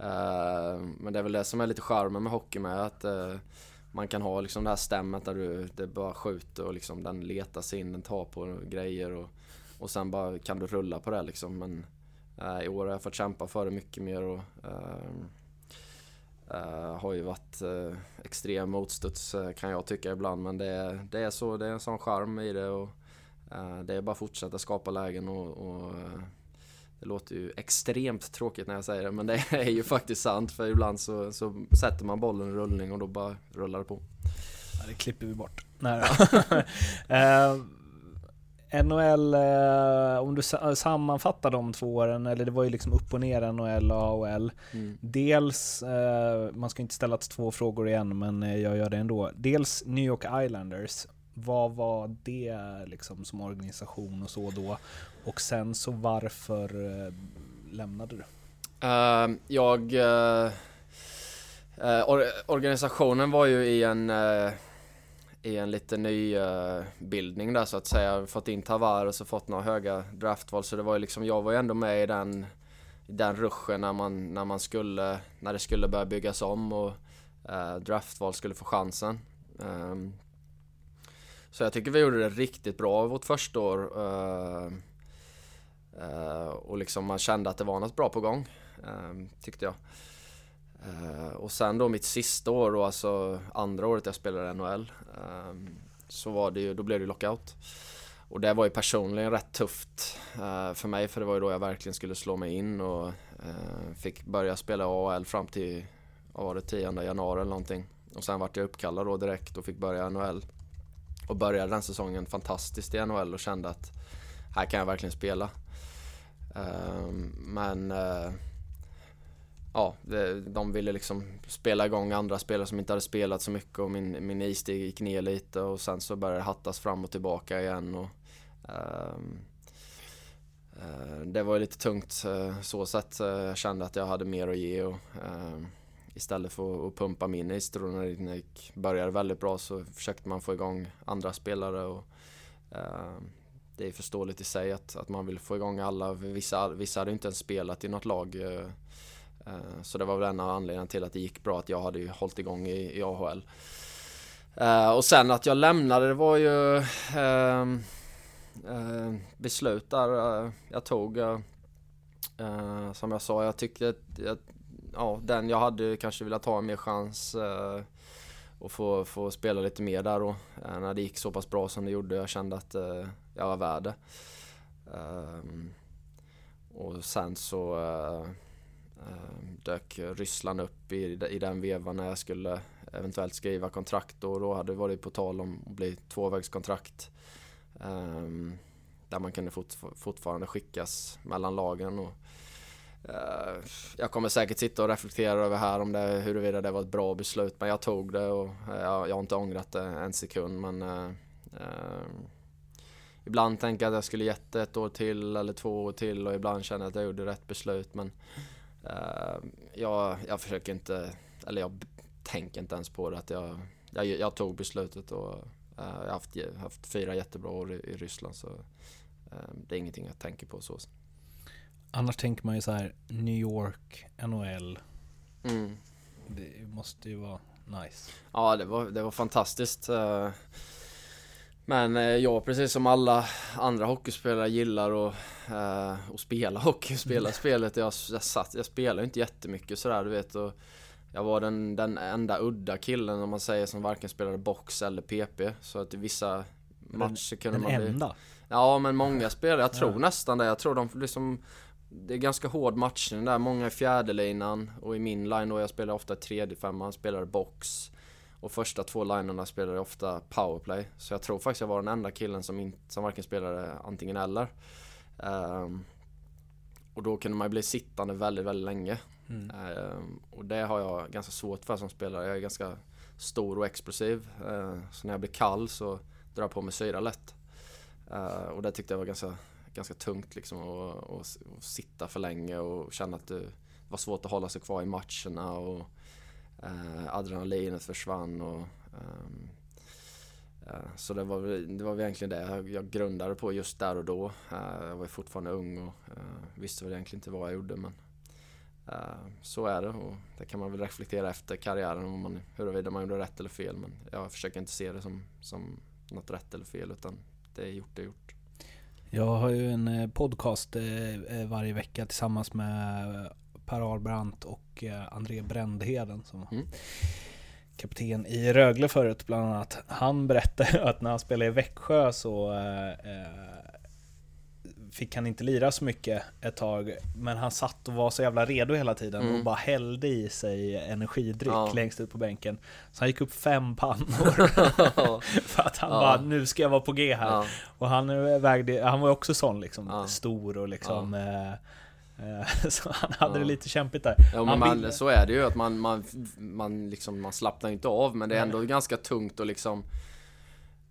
Eh, men det är väl det som är lite charmen med hockey med att eh, Man kan ha liksom det här stämmet där du det bara skjuter och liksom den letar sig in, den tar på grejer och, och sen bara kan du rulla på det liksom. Men eh, I år har jag fått kämpa för det mycket mer och eh, har ju varit uh, extrem motstuds kan jag tycka ibland. Men det, är- det är så, det är en sån charm i det och det är bara att fortsätta skapa lägen och, och det låter ju extremt tråkigt när jag säger det men det är ju faktiskt sant för ibland så, så sätter man bollen i rullning och då bara rullar det på. Ja, det klipper vi bort. Nej, eh, NHL, eh, om du sa- sammanfattar de två åren, eller det var ju liksom upp och ner NHL och AHL. Mm. Dels, eh, man ska inte ställa två frågor igen, men eh, jag gör det ändå. Dels New York Islanders, vad var det liksom som organisation och så då? Och sen så varför eh, lämnade du? Uh, jag... Uh, or, organisationen var ju i en... Uh, i en lite ny bildning där så att säga. Fått in Tavares och fått några höga draftval så det var ju liksom, jag var ju ändå med i den, i den ruschen när man, när man skulle, när det skulle börja byggas om och draftval skulle få chansen. Um, så jag tycker vi gjorde det riktigt bra vårt första år. Uh, Eh, och liksom man kände att det var något bra på gång, ehm, tyckte jag. Eh, och sen då mitt sista år då, alltså andra året jag spelade i NHL ehm, Så var det ju, då blev det lockout. Och det var ju personligen rätt tufft eh, för mig för det var ju då jag verkligen skulle slå mig in och fick börja spela AHL fram till, vad var det, 10 januari eller någonting. Och sen vart jag uppkallad då direkt och fick börja i NHL Och började den säsongen fantastiskt i NHL och kände att här kan jag verkligen spela. Ehm, men eh, ja, de ville liksom spela igång andra spelare som inte hade spelat så mycket och min, min isteg gick ner lite och sen så började det hattas fram och tillbaka igen och ehm, uh, Det var ju lite tungt uh, så sett. Uh, Jag kände att jag hade mer att ge och ehm, istället för att pumpa min istro när det började väldigt bra så försökte man få igång andra spelare och ehm, det är förståeligt i sig att, att man vill få igång alla. Vissa, vissa hade inte ens spelat i något lag. Eh, eh, så det var väl en av anledningarna till att det gick bra, att jag hade ju hållit igång i, i AHL. Eh, och sen att jag lämnade, det var ju ehm, beslut där jag tog. som jag sa, jag tyckte att ja, den jag hade kanske velat ta en mer chans och få, få spela lite mer där då. när det gick så pass bra som det gjorde. Jag kände att jag var värd det. Um, och sen så uh, uh, dök Ryssland upp i, i den vevan när jag skulle eventuellt skriva kontrakt och då hade det varit på tal om att bli tvåvägskontrakt. Um, där man kunde fort, fortfarande skickas mellan lagen. Och, uh, jag kommer säkert sitta och reflektera över här om det, huruvida det var ett bra beslut men jag tog det och jag, jag har inte ångrat det en sekund men ehm, ibland tänker jag att jag skulle gett ett år till eller två år till och ibland känner jag att jag gjorde rätt beslut men uh, jag, jag försöker inte, eller jag tänker inte ens på det att jag, jag, jag tog beslutet och uh, jag har haft, haft fyra jättebra år i, i Ryssland så uh, det är ingenting jag tänker på så. Annars tänker man ju så här New York, NHL. Mm. Det måste ju vara nice. Ja, det var, det var fantastiskt. Men eh, jag precis som alla andra hockeyspelare gillar att, eh, att spela hockey, spela spelet. Jag, jag, satt, jag spelar inte jättemycket sådär du vet. Och jag var den, den enda udda killen om man säger som varken spelade box eller PP. Så att i vissa matcher kunde den man bli... enda? Ja men många spelare, jag tror ja. nästan det. Jag tror de liksom det är ganska hård matchning där, många i fjärdelinan och i min line då, jag spelar ofta tredje femman, spelade box. Och första två linorna spelade ofta powerplay. Så jag tror faktiskt jag var den enda killen som, in, som varken spelade antingen eller. Um, och då kunde man ju bli sittande väldigt, väldigt länge. Mm. Um, och det har jag ganska svårt för som spelare. Jag är ganska stor och explosiv. Uh, så när jag blir kall så drar jag på mig syra lätt. Uh, och det tyckte jag var ganska, ganska tungt liksom att sitta för länge och känna att det var svårt att hålla sig kvar i matcherna. Och, eh, adrenalinet försvann och ehm, eh, så det var, det var egentligen det jag, jag grundade på just där och då. Eh, jag var fortfarande ung och eh, visste väl egentligen inte vad jag gjorde men eh, så är det och det kan man väl reflektera efter karriären om man, huruvida man gjorde rätt eller fel men jag försöker inte se det som, som något rätt eller fel utan det är gjort, det är gjort. Jag har ju en eh, podcast eh, eh, varje vecka tillsammans med Per Arbrandt och eh, André Brändheden som mm. kapten i Rögle förut bland annat. Han berättade att när han spelade i Växjö så eh, eh, fick han inte lira så mycket ett tag, men han satt och var så jävla redo hela tiden mm. och bara hällde i sig energidryck ja. längst ut på bänken. Så han gick upp fem pannor för att han ja. bara, nu ska jag vara på G här. Ja. Och han vägde, han var också sån liksom, stor och liksom Eh, så han hade ja. det lite kämpigt där. Ja men man, så är det ju att man, man, man, liksom, man slappnar inte av men det är ändå Nej. ganska tungt och liksom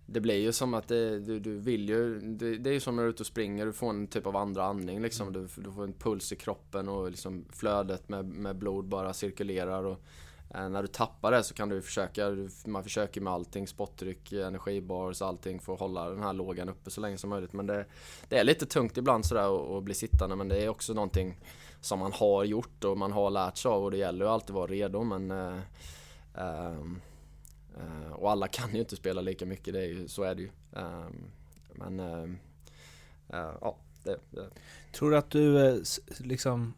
Det blir ju som att det, du, du vill ju det, det är ju som när du är ute och springer, du får en typ av andra andning liksom. Mm. Du, du får en puls i kroppen och liksom flödet med, med blod bara cirkulerar och Eh, Eh, när du tappar det så kan du försöka, man försöker med allting, spottryck, energibars, allting för att hålla den här lågan uppe så länge som möjligt. Men det, det är lite tungt ibland sådär att bli sittande men det är också någonting som man har gjort och man har lärt sig av och det gäller ju alltid att vara redo men eh, ehm, eh, Och alla kan ju inte spela lika mycket, det är ju, så är det ju. Ehm, ehm, eh, men ja, det, det. Tror du att du eh, liksom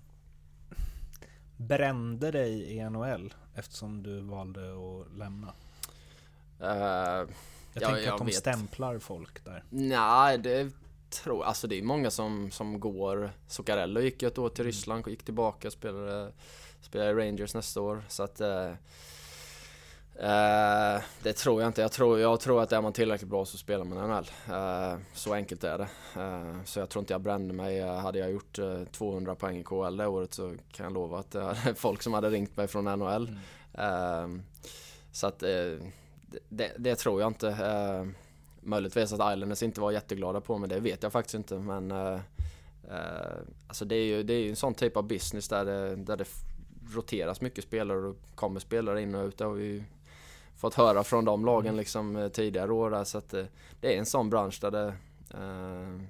brände dig i NHL? Eftersom du valde att lämna. Uh, jag, jag tänker jag att de vet. stämplar folk där. Nej, det tror Alltså det är många som, som går. Zuccarello gick ju ett år till mm. Ryssland, gick tillbaka och spelade, spelade Rangers nästa år. Så att... Uh, Uh, det tror jag inte. Jag tror, jag tror att är man tillräckligt bra så spelar man NHL. Uh, så enkelt är det. Uh, så jag tror inte jag brände mig. Hade jag gjort 200 poäng i KL det året så kan jag lova att det är folk som hade ringt mig från NHL. Mm. så att det, det, tror jag inte. Uh, möjligtvis att Islanders inte var jätteglada på mig, det vet jag faktiskt inte. Men alltså det är ju det är en sån typ av business där det, där det roteras mycket spelare och kommer spelare in och ut. Det har vi ju fått höra från de lagen liksom eh, tidigare år där, så att eh, det är en sån bransch där det eh,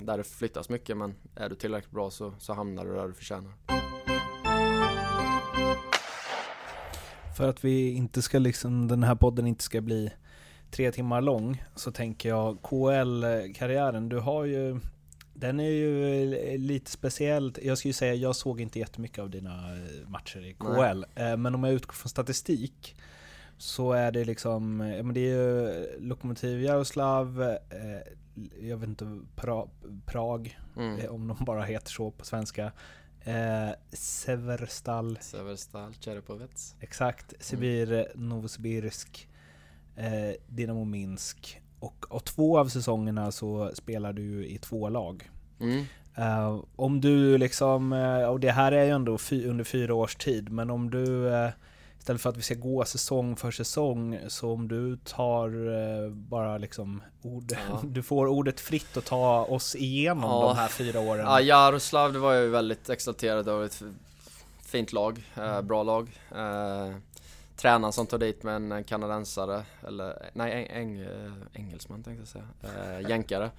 där det flyttas mycket men är du tillräckligt bra så, så hamnar du där du förtjänar. För att vi inte ska liksom, den här podden inte ska bli tre timmar lång så tänker jag KL-karriären, du har ju den är ju lite speciell. Jag skulle säga, jag såg inte jättemycket av dina matcher i KL. Nej. Men om jag utgår från statistik så är det liksom, men det är ju Lokomotiv Jaroslav, eh, jag vet inte, pra, Prag, mm. Eh, om de bara heter så på svenska. Eh, Severstal. Severstal, Cherepovets. Exakt. Mm. Sibir, mm. Novosibirsk, eh, Dynamo Minsk. Och, och två av säsongerna så spelar du i två lag. Mm. Uh, om du liksom, uh, och det här är ju ändå fy, under fyra års tid, men om du uh, istället för att vi ska gå säsong för säsong, så om du tar bara liksom ord, ja. du får ordet fritt att ta oss igenom ja. de här fyra åren. Ja, Jaroslav, det var jag väldigt exalterad över. Ett fint lag, mm. bra lag. Tränaren som tog dit med en kanadensare, eller nej, eng, engelsman tänkte jag säga, jänkare.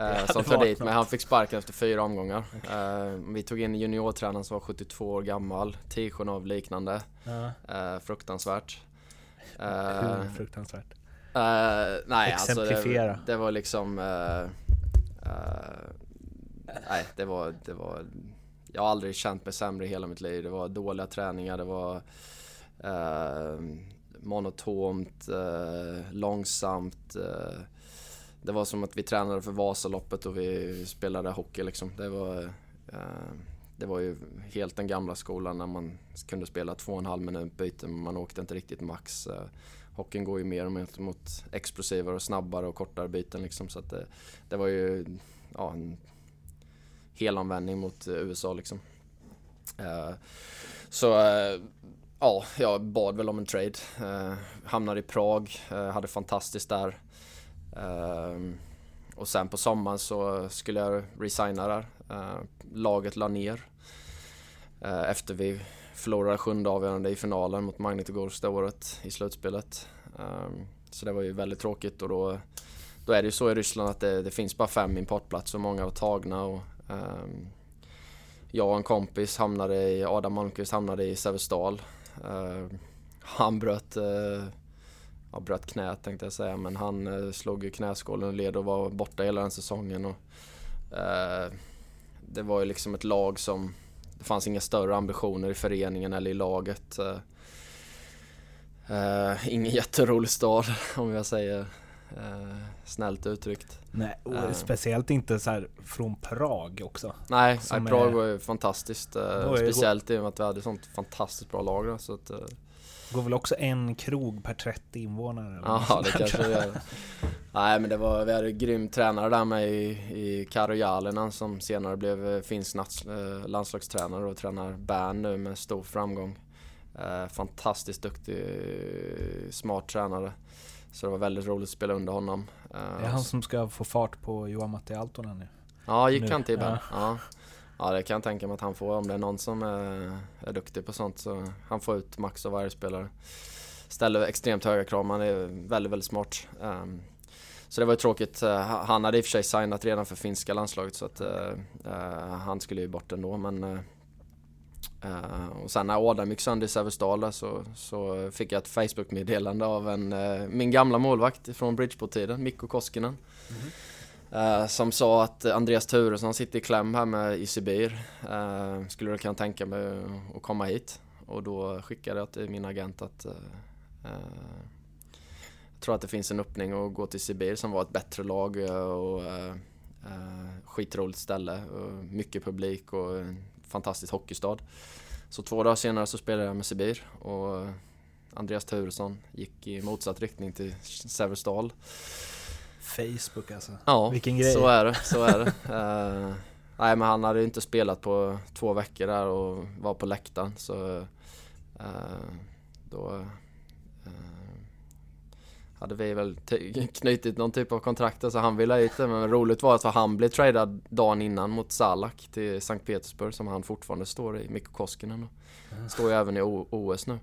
Eh, som tog dit, men han fick sparken efter fyra omgångar. Okay. Eh, vi tog in juniortränaren som var 72 år gammal, Tikhonov liknande. Uh. Eh, fruktansvärt. Hur fruktansvärt? Nej, alltså det, det, var liksom... Nej, det var, det var... Jag har aldrig känt mig sämre i hela mitt liv. Det var dåliga träningar, det var monotont, långsamt det var som att vi tränade för Vasaloppet och vi spelade hockey liksom. Det var, eh, det var ju helt den gamla skolan när man kunde spela två och en halv minut byte men man åkte inte riktigt max. Eh, hockeyn går ju mer mot, mot explosivare och snabbare och kortare byten liksom så att det, det var ju ja, en helomvändning mot USA liksom. Eh, så ja, jag bad väl om en trade. Hamnade i Prag, hade fantastiskt där. Ehm, och sen på sommaren så skulle jag resigna där. Ehm, laget la ner. Ehm, efter vi förlorade sjunde avgörande i finalen mot Magnitogorsk det året i slutspelet. Så det var ju väldigt tråkigt och då, då är det ju så i Ryssland att det, det finns bara fem importplatser och många var tagna. Och, um, jag och en kompis hamnade i, Adam Malmqvist hamnade i Sävestal. Uh, han bröt uh, ja, bröt knät tänkte jag säga, men han eh, slog ju knäskålen och led och var borta hela den säsongen. Och, eh, det var ju liksom ett lag som, det fanns inga större ambitioner i föreningen eller i laget. Eh, eh ingen jätterolig stad om jag säger eh, snällt uttryckt. Nej, uh, speciellt inte så från Prag också. Nej, nej Prag är... var ju fantastiskt. Uh, speciellt i och med att vi hade sånt fantastiskt bra lag. Då, så att, går väl också en krog per 30 invånare? Ja, det kanske det gör. Nej, men det var, vi hade grym tränare där med i, i Karo Jalinen som senare blev eh, finsk eh, landslagstränare och tränar Bern nu med stor framgång. Eh, fantastiskt duktig, smart tränare. Så det var väldigt roligt att spela under honom. Det är han som ska få fart på Johan Matti Altonen nu? Ja, gick nu. han till Bern? Ja. ja. Ja det kan jag tänka mig att han får. Om det är någon som är, är duktig på sånt så han får ut max av varje spelare. Ställer extremt höga krav, han är väldigt, väldigt smart. Um, så det var ju tråkigt. Eh, han hade i och för sig signat redan för finska landslaget så att uh, uh, han skulle ju bort ändå men och sen när Adam gick sönder i Säversdal så, så fick jag ett Facebook-meddelande av en, min gamla målvakt från Bridgeport-tiden, Mikko Koskinen. Mm -hmm. Uh, som sa att Andreas Turesson sitter i kläm här med i Sibir. Uh, eh, skulle du kunna tänka mig att komma hit? Och då skickade jag till min agent att uh, jag tror att det finns en öppning att gå till Sibir som var ett bättre lag och skitroligt ställe. Och mycket publik och en fantastisk hockeystad. Så två dagar senare så spelade jag med Sibir och Andreas Turesson gick i motsatt riktning till Severstal. Facebook alltså. Ja, Vilken grej. så är det. Så är det. uh, nej, men han hade ju inte spelat på två veckor där och var på läktaren så uh, då uh, hade vi väl knutit någon typ av kontrakt så han ville hit. Men roligt var att han blev tradad dagen innan mot Salak till Sankt Petersburg som han fortfarande står i, Mikko Koskinen. Och står ju även i o OS nu.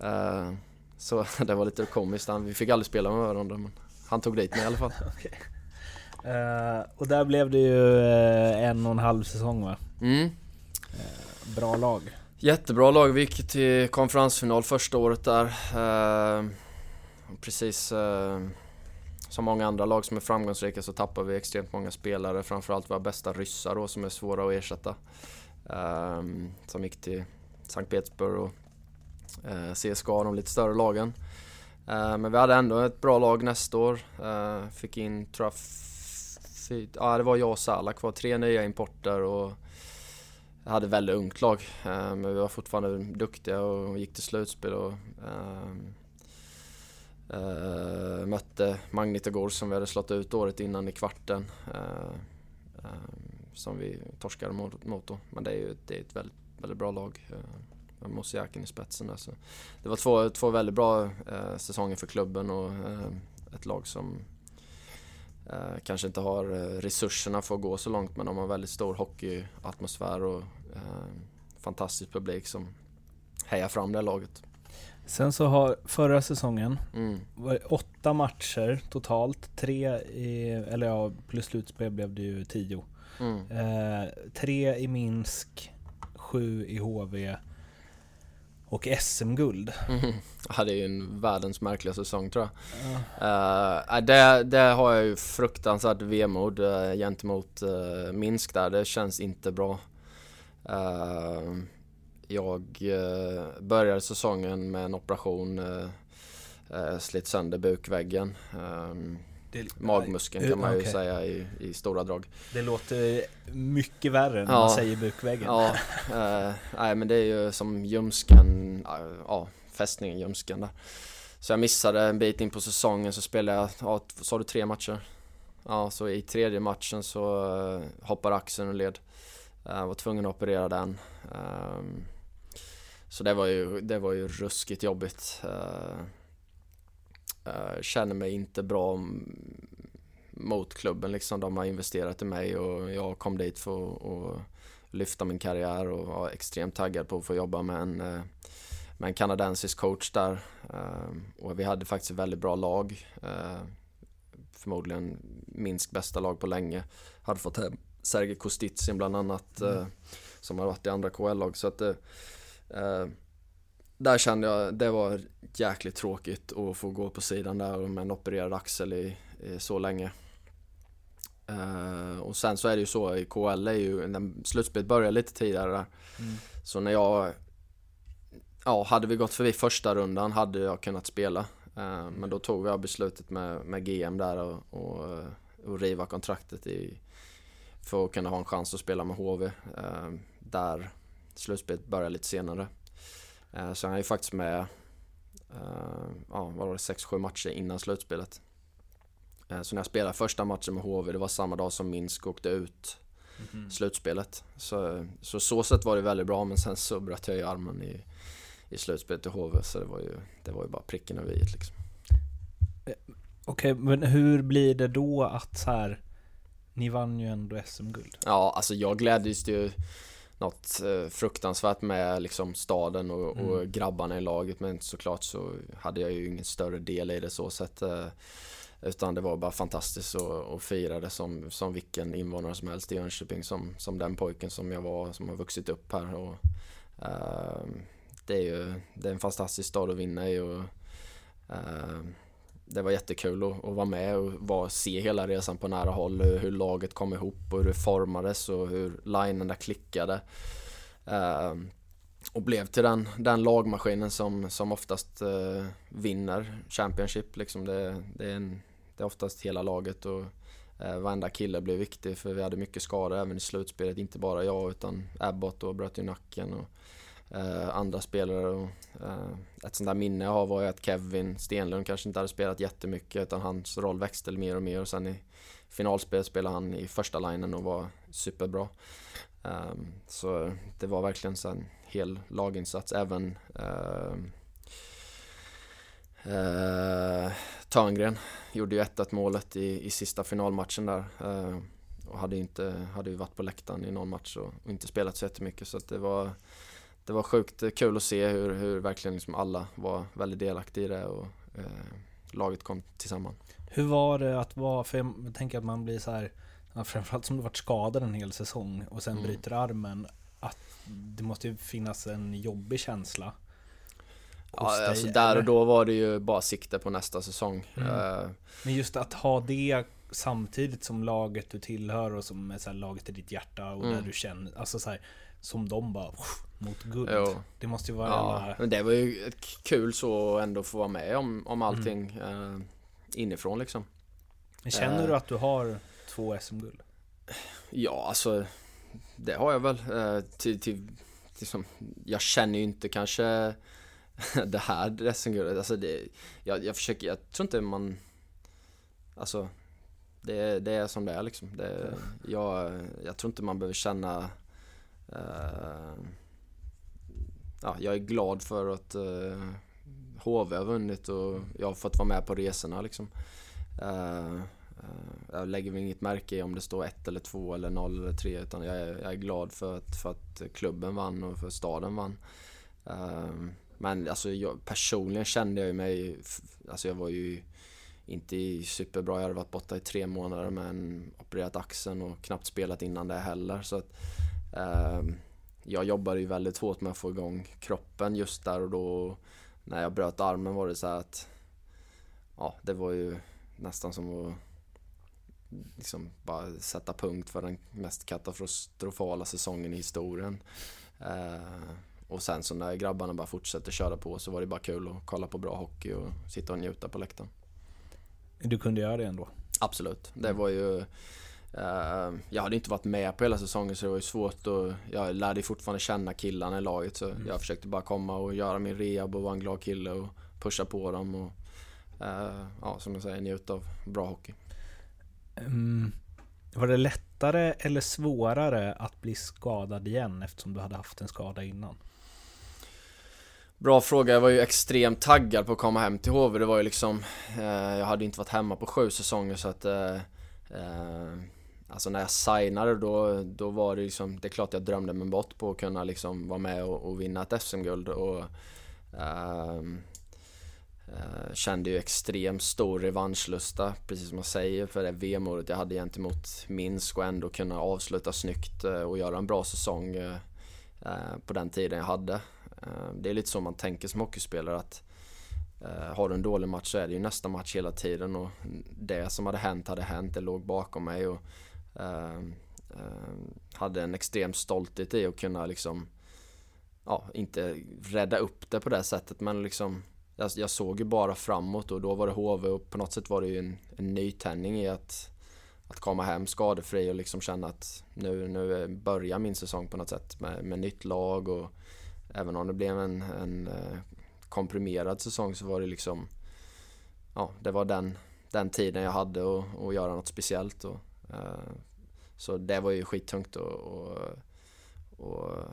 Mm. Så det var lite komiskt. Vi fick aldrig spela med varandra men han tog dit mig i alla fall. okay. uh, och där blev det ju uh, en och en halv säsong va? Mm. bra lag. Jättebra lag. Vi gick till konferensfinal första året där. precis som många andra lag som är framgångsrika så tappar vi extremt många spelare. Framförallt våra bästa ryssar då som är svåra att ersätta. som gick till Sankt Petersburg och eh, CSKA, de lite större lagen. Eh, men vi hade ändå ett bra lag nästa år. Eh, fick in, tror jag, ja det var jag och Salak var tre nya importer och hade väldigt ungt lag. Eh, men vi var fortfarande duktiga och gick till slutspel och ehm, mötte Magnitogorsk som vi hade slått ut året innan i kvarten. Ehm, som vi torskade mot, mot då. Men det är ju det är ett väldigt, väldigt bra lag med Mosiakin i spetsen där. Så det var två, två väldigt bra eh, säsonger för klubben och eh, ett lag som eh, kanske inte har eh, resurserna för att gå så långt men de har väldigt stor hockeyatmosfär och eh, fantastisk publik som hejar fram det laget. Sen så har förra säsongen mm. var det åtta matcher totalt. Tre i, eller ja, plus slutspel blev det ju tio. Mm. Eh, tre i Minsk, sju i HV och SM-guld. Mm. Ja, det är ju en världens märkliga säsong tror jag. Ja. Uh, det, det har jag ju fruktansvärt vemod uh, gentemot uh, Minsk där. Det känns inte bra. Uh, jag uh, började säsongen med en operation, uh, slit sönder bukväggen. Um, det, Magmuskeln kan man ju okay. säga i, i, stora drag. Det låter mycket värre när ja, man säger bukväggen. Ja, eh, nej men det är ju som ljumsken, ja fästningen ljumsken där. Så jag missade en bit in på säsongen så spelade jag, ja, sa du tre matcher? Ja, så i tredje matchen så uh, hoppade axeln och led. Jag uh, var tvungen att operera den. Um, så det var ju, det var ju ruskigt jobbigt. Uh, Uh, känner mig inte bra mot klubben liksom. De har investerat i mig och jag kom dit för att lyfta min karriär och var extremt taggad på att få jobba med en, uh, med en kanadensisk coach där. Uh, och vi hade faktiskt ett väldigt bra lag. Förmodligen Minsk bästa lag på länge. Hade fått hem Sergej Kostitsin bland annat mm. som har varit i andra KL-lag. Så att där kände jag, det var jäkligt tråkigt att få gå på sidan där med en opererad axel i, i så länge. Uh, och sen så är det ju så i KL är ju, slutspelet börjar lite tidigare där. Mm. Så när jag, ja hade vi gått förbi första rundan hade jag kunnat spela. Uh, men då tog jag beslutet med, med GM där och, och, och riva kontraktet i, för att kunna ha en chans att spela med HV. Uh, där slutspelet börjar lite senare. Eh, så han är ju faktiskt med, eh, ja vad var det, 6-7 matcher innan slutspelet. Eh, så när jag spelade första matchen med HV, det var samma dag som Minsk åkte ut mm. slutspelet. Så, så så sätt var det väldigt bra, men sen så bröt jag ju armen i, i slutspelet i HV, så det var ju, det var ju bara pricken över i liksom. Okej, okay, men hur blir det då att så här, ni vann ju ändå SM-guld? Ja, alltså jag glädjes ju något eh, fruktansvärt med liksom staden och, mm. och, grabbarna i laget men såklart så hade jag ju ingen större del i det så sett. Eh, utan det var bara fantastiskt att, fira det som, som vilken invånare som helst i Jönköping som, som den pojken som jag var som har vuxit upp här. Och, uh, det är ju det är en fantastisk stad att vinna i och uh, det var jättekul att, att vara med och var, se hela resan på nära håll. Hur, hur laget kom ihop och hur det formades och hur linerna klickade. Eh, och blev till den, den lagmaskinen som, som oftast eh, vinner Championship. Liksom det, det, är en, det är oftast hela laget och eh, varenda kille blev viktig för vi hade mycket skador även i slutspelet. Inte bara jag utan Abbott och bröt ju nacken. Och, eh, andra spelare. Och, eh, ett sånt där minne jag har var ju att Kevin Stenlund kanske inte hade spelat jättemycket utan hans roll växte mer och mer och sen i finalspel spelade han i första linjen och var superbra. Um, så det var verkligen en hel laginsats. Även uh, uh, Törngren gjorde ju 1-1 målet i, i sista finalmatchen där. Eh, och hade ju inte, hade ju varit på läktaren i någon match och, och inte spelat så jättemycket så att det var det var sjukt kul att se hur, hur verkligen liksom alla var väldigt delaktiga i det och eh, laget kom tillsammans. Hur var det att vara, för jag tänker att man blir så här, framförallt som du varit skadad en hel säsong och sen mm. bryter armen, att det måste ju finnas en jobbig känsla. Ja, alltså där och då var det ju bara sikte på nästa säsong. Mm. Uh, Men just att ha det samtidigt som laget du tillhör och som är så laget i ditt hjärta och mm. där du känner, alltså så här, som de bara mot guld. Jo. Det måste ju vara ja, alla... men det var ju kul så ändå få vara med om, om allting mm. uh, inifrån liksom. Men känner uh, du att du har två SM-guld? Ja, alltså det har jag väl. Uh, till, till, till som, jag känner ju inte kanske det här SM-guldet. Alltså det, jag, jag försöker, jag tror inte man... Alltså det, det är som det är liksom. Det, jag, jag tror inte man behöver känna Eh, ja, jag är glad för att eh, uh, HV har vunnit och jag har fått vara med på resorna liksom. Uh, jag lägger väl inget märke i om det står ett eller två eller 0 eller 3 utan jag är, jag är glad för att, för att klubben vann och för att staden vann. Men alltså jag, personligen kände jag mig, alltså jag var ju inte superbra. Jag hade varit borta i tre månader men opererat axeln och knappt spelat innan det heller. Så att, jag jobbade ju väldigt hårt med att få igång kroppen just där och då. När jag bröt armen var det så att ja, det var ju nästan som att liksom bara sätta punkt för den mest katastrofala säsongen i historien. Eh, och sen så när grabbarna bara fortsätter köra på så var det bara kul att kolla på bra hockey och sitta och njuta på läktaren. Du kunde göra det ändå? Absolut. Det var ju Uh, jag hade inte varit med på hela säsongen så det var ju svårt och jag lärde fortfarande känna killarna i laget så mm. jag försökte bara komma och göra min rehab och vara en glad kille och pusha på dem och uh, ja, som jag säger, njuta av bra hockey. Um, var det lättare eller svårare att bli skadad igen eftersom du hade haft en skada innan? Bra fråga. Jag var ju extremt taggad på att komma hem till HV. Det var ju liksom, eh, jag hade inte varit hemma på sju säsonger så att eh, eh, Alltså när jag signade då, då var det liksom, det är klart jag drömde mig bort på att kunna liksom vara med och, och vinna ett SM-guld och ehm, uh, Kände ju extremt stor revanschlusta, precis som jag säger, för det VM-året jag hade gentemot Minsk och ändå kunna avsluta snyggt eh, och göra en bra säsong uh, på den tiden jag hade. Ehm, det är lite så man tänker som hockeyspelare att har du en dålig match så är det ju nästa match hela tiden och det som hade hänt hade hänt, det låg bakom mig och Ehm, ehm, hade en extrem stolthet i att kunna liksom ja, inte rädda upp det på det sättet men liksom jag, jag, såg ju bara framåt och då var det HV och på något sätt var det ju en, en nytändning i att, att komma hem skadefri och liksom känna att nu, nu börjar min säsong på något sätt med, med nytt lag och även om det blev en, en eh, komprimerad säsong så var det liksom ja, det var den, den tiden jag hade att, göra något speciellt och så det var ju skittungt att och, och,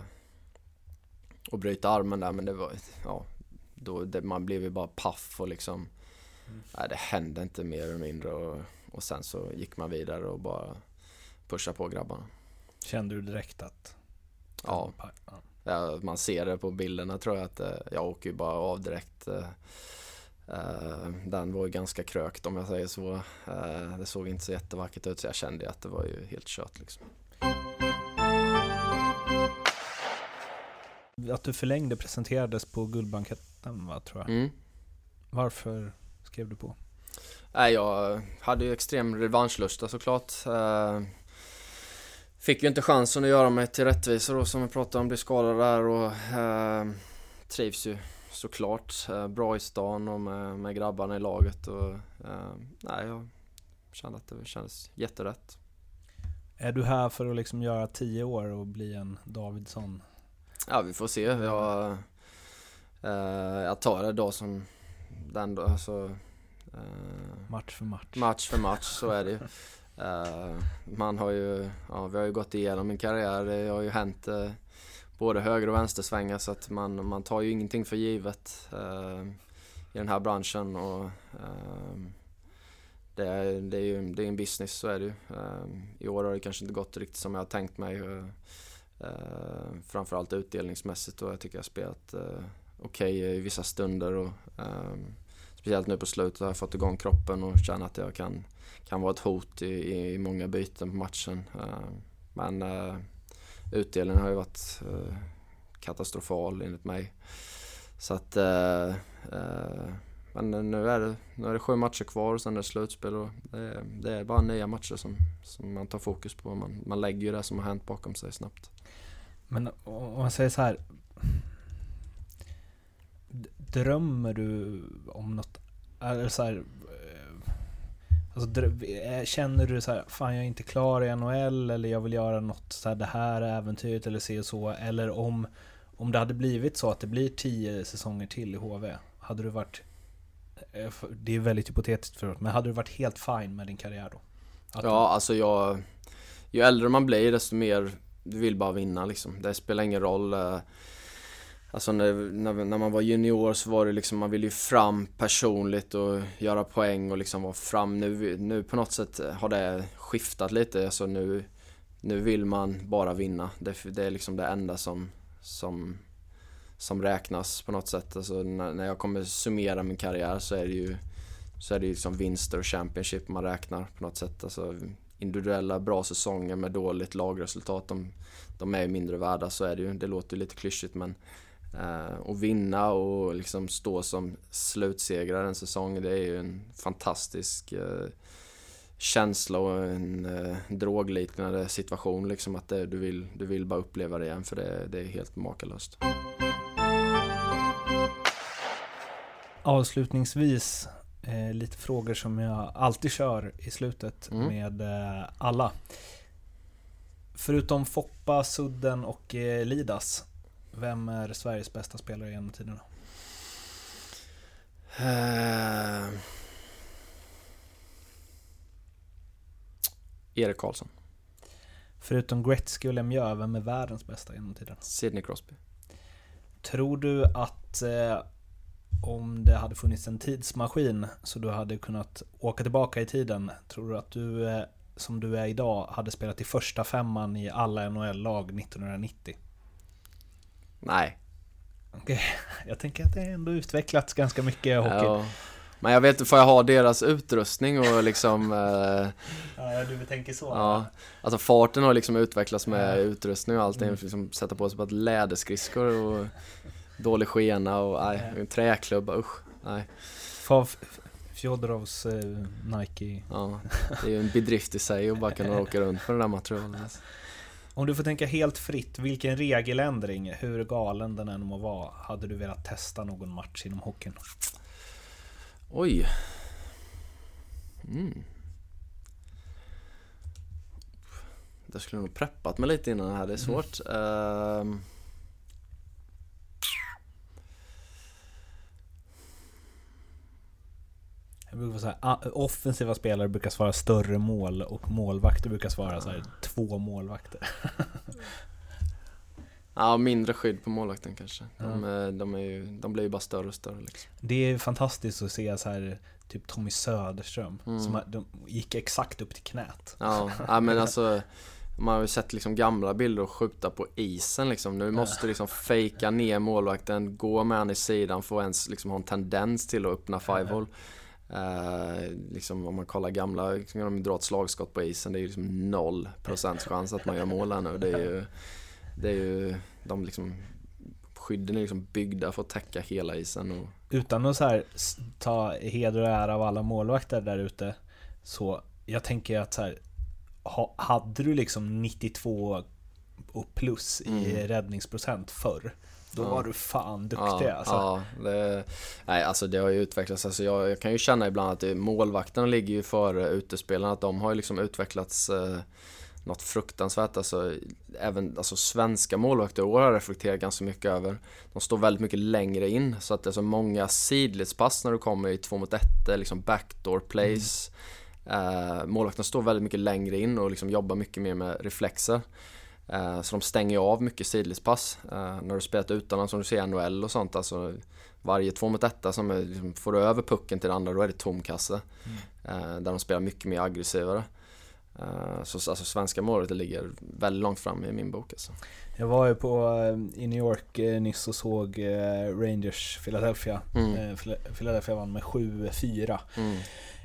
och bryta armen där men det var, ja, då, det, man blev ju bara paff och liksom mm. nej, det hände inte mer eller mindre och, och sen så gick man vidare och bara pusha på grabbarna. Kände du direkt att? Ja. ja. man ser det på bilderna tror jag att eh, jag åker ju bara av direkt. Eh, den var ju ganska krökt om jag säger så. Uh, det såg inte så jättevackert ut så jag kände att det var ju helt kört liksom. Att du förlängde presenterades på Guldbanketten va, tror jag? Mm. Varför skrev du på? Nej, jag hade ju extrem revanschlusta såklart. Uh, fick ju inte chansen att göra mig till rättvisa då som vi pratade om, blev skadad där och trivs ju såklart. Eh, bra i stan och med, med grabbarna i laget och eh, nej, jag kände att det kändes jätterätt. Är du här för att liksom göra tio år och bli en Davidsson? Ja, vi får se. Jag, eh, jag tar det då som den då, alltså, eh, Match för match. Match för match, så är det ju. Eh, man har ju, ja, vi har ju gått igenom min karriär. Det har ju hänt både höger och vänstersvängar så att man, man tar ju ingenting för givet. eh, i den här branschen och eh, det, är, det är ju det är en business, så är det ju. Eh, I år har det kanske inte gått riktigt som jag har tänkt mig. Eh, eh framförallt utdelningsmässigt och jag tycker jag har spelat eh, okej okay i vissa stunder och eh, speciellt nu på slutet har jag fått igång kroppen och känner att jag kan, kan vara ett hot i, i många byten på matchen. Eh, men eh, utdelningen har ju varit eh, katastrofal enligt mig. Så att eh, eh, men nu är, det, nu är det sju matcher kvar och sen är det slutspel och det är, det är bara nya matcher som, som man tar fokus på. Man, man lägger ju det som har hänt bakom sig snabbt. Men om man säger så här. Drömmer du om något, eller så här, alltså, eh, känner du så här, fan jag är inte klar i NHL eller jag vill göra något så här, det här äventyret eller se och så, eller om, om det hade blivit så att det blir tio säsonger till i HV, hade du varit eh, det är väldigt hypotetiskt förut, men hade du varit helt fine med din karriär då? Att ja, du... alltså jag... Ju äldre man blir desto mer du vill bara vinna liksom. Det spelar ingen roll. Eh, Alltså när, när, när, man var junior så var det liksom, man ville ju fram personligt och göra poäng och liksom vara fram. Nu, nu på något sätt har det skiftat lite. Alltså nu, nu vill man bara vinna. Det, det är liksom det enda som, som som räknas på något sätt. Alltså när, när jag kommer summera min karriär så är det ju så är det ju liksom vinster och Championship man räknar på något sätt. Alltså individuella bra säsonger med dåligt lagresultat, de, de är ju mindre värda, så är det ju. Det låter ju lite klyschigt men eh, att vinna och liksom stå som slutsegrare en säsong, det är ju en fantastisk eh, känsla och en eh, drogliknande situation liksom att det, du, vill, du vill bara uppleva det igen för det, det är helt makalöst. Avslutningsvis eh, lite frågor som jag alltid kör i slutet mm. med eh, alla. Förutom Foppa, Sudden och eh, Lidas, vem är Sveriges bästa spelare genom tiderna? Uh... Erik Karlsson. Förutom Gretzky och Lemieux, vem är världens bästa genom tiderna? Sidney Crosby. Tror du att eh, om det hade funnits en tidsmaskin så du hade kunnat åka tillbaka i tiden, tror du att du eh, som du är idag hade spelat i första femman i alla NHL-lag 1990? Nej. Okay. jag tänker att det ändå utvecklats ganska mycket hockey. Ja. Men jag vet inte, får jag ha deras utrustning och liksom... Eh, ja, du tänker så? Ja. Alltså farten har liksom utvecklats med ja. utrustning och allting. Mm. Liksom sätta på sig på ett läderskridskor och dålig skena och nej, en träklubba, usch. Nej. Fjodorovs eh, Nike. Ja, det är ju en bedrift i sig att bara kunna åka runt på det där materialet. Om du får tänka helt fritt, vilken regeländring, hur galen den än må vara, hade du velat testa någon match inom hockeyn? Oj. Mm. Det skulle nog preppat mig lite innan det här, det är svårt. Mm. Uh... Jag brukar säga, offensiva spelare brukar svara större mål och målvakter brukar svara så här, två målvakter. ja, mindre skydd på målvakten kanske. De, ja. de, är ju, de blir ju bara större och större. Liksom. Det är fantastiskt att se så här, typ Tommy Söderström, mm. som de gick exakt upp till knät. Ja, ja men alltså man har ju sett liksom gamla bilder och skjuta på isen liksom. Nu måste du liksom fejka ner målvakten, gå med han i sidan för att ens liksom ha en tendens till att öppna five-hole. Eh, liksom om man kollar gamla, liksom, de drar ett slagskott på isen, det är ju liksom noll procents chans att man gör mål här nu. Det är ju, det är ju de liksom, skydden är liksom byggda för att täcka hela isen. Och... Utan att så här, ta heder och ära av alla målvakter där ute, så jag tänker att så här, ha, hade du liksom 92 och plus i mm. räddningsprocent förr, då ja. var du fan duktig ja, alltså. Ja, det, nej alltså det har ju utvecklats. Alltså jag, jag kan ju känna ibland att målvakterna ligger ju före utespelarna. Att de har ju liksom utvecklats eh, något fruktansvärt. Alltså, även alltså, svenska målvakter i år har reflekterat ganska mycket över. De står väldigt mycket längre in. Så att det är så många sidledspass när du kommer i två mot ett, liksom backdoor plays. Mm. Eh, målvakterna står väldigt mycket längre in och liksom jobbar mycket mer med reflexer. Eh, så de stänger av mycket sidledspass. Eh, när du spelat utomlands som du ser NHL och sånt, alltså varje två mot etta som är, liksom, får du över pucken till den andra då är det tom kasse. Mm. Eh, där de spelar mycket mer aggressivare. Så alltså, svenska målet ligger väldigt långt fram i min bok alltså. Jag var ju på, i New York nyss och såg Rangers Philadelphia. Mm. Phila- Philadelphia vann med 7-4. Mm.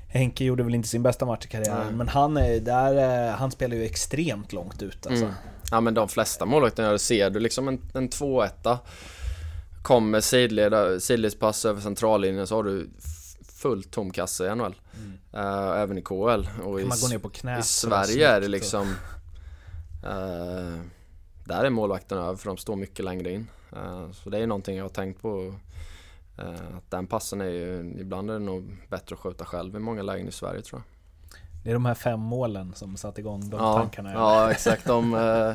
Henke gjorde väl inte sin bästa match i karriären, Nej. men han, är där, han spelar ju extremt långt ut alltså. Mm. Ja men de flesta målvakterna ser du liksom en, en 2-1 Kommer sidleda, sidledspass över centrallinjen så har du fullt tom kasse i NHL. Eh, även i KL. Och Mm. I, i Sverige är det liksom eh, Där är målvakterna över för de står mycket längre in. Eh, så det är någonting jag har tänkt på. att den passen är ju, ibland är det nog bättre att skjuta själv i många lägen i Sverige tror jag. Det är de här fem målen som satt igång de ja, tankarna. Ja, exakt. De eh,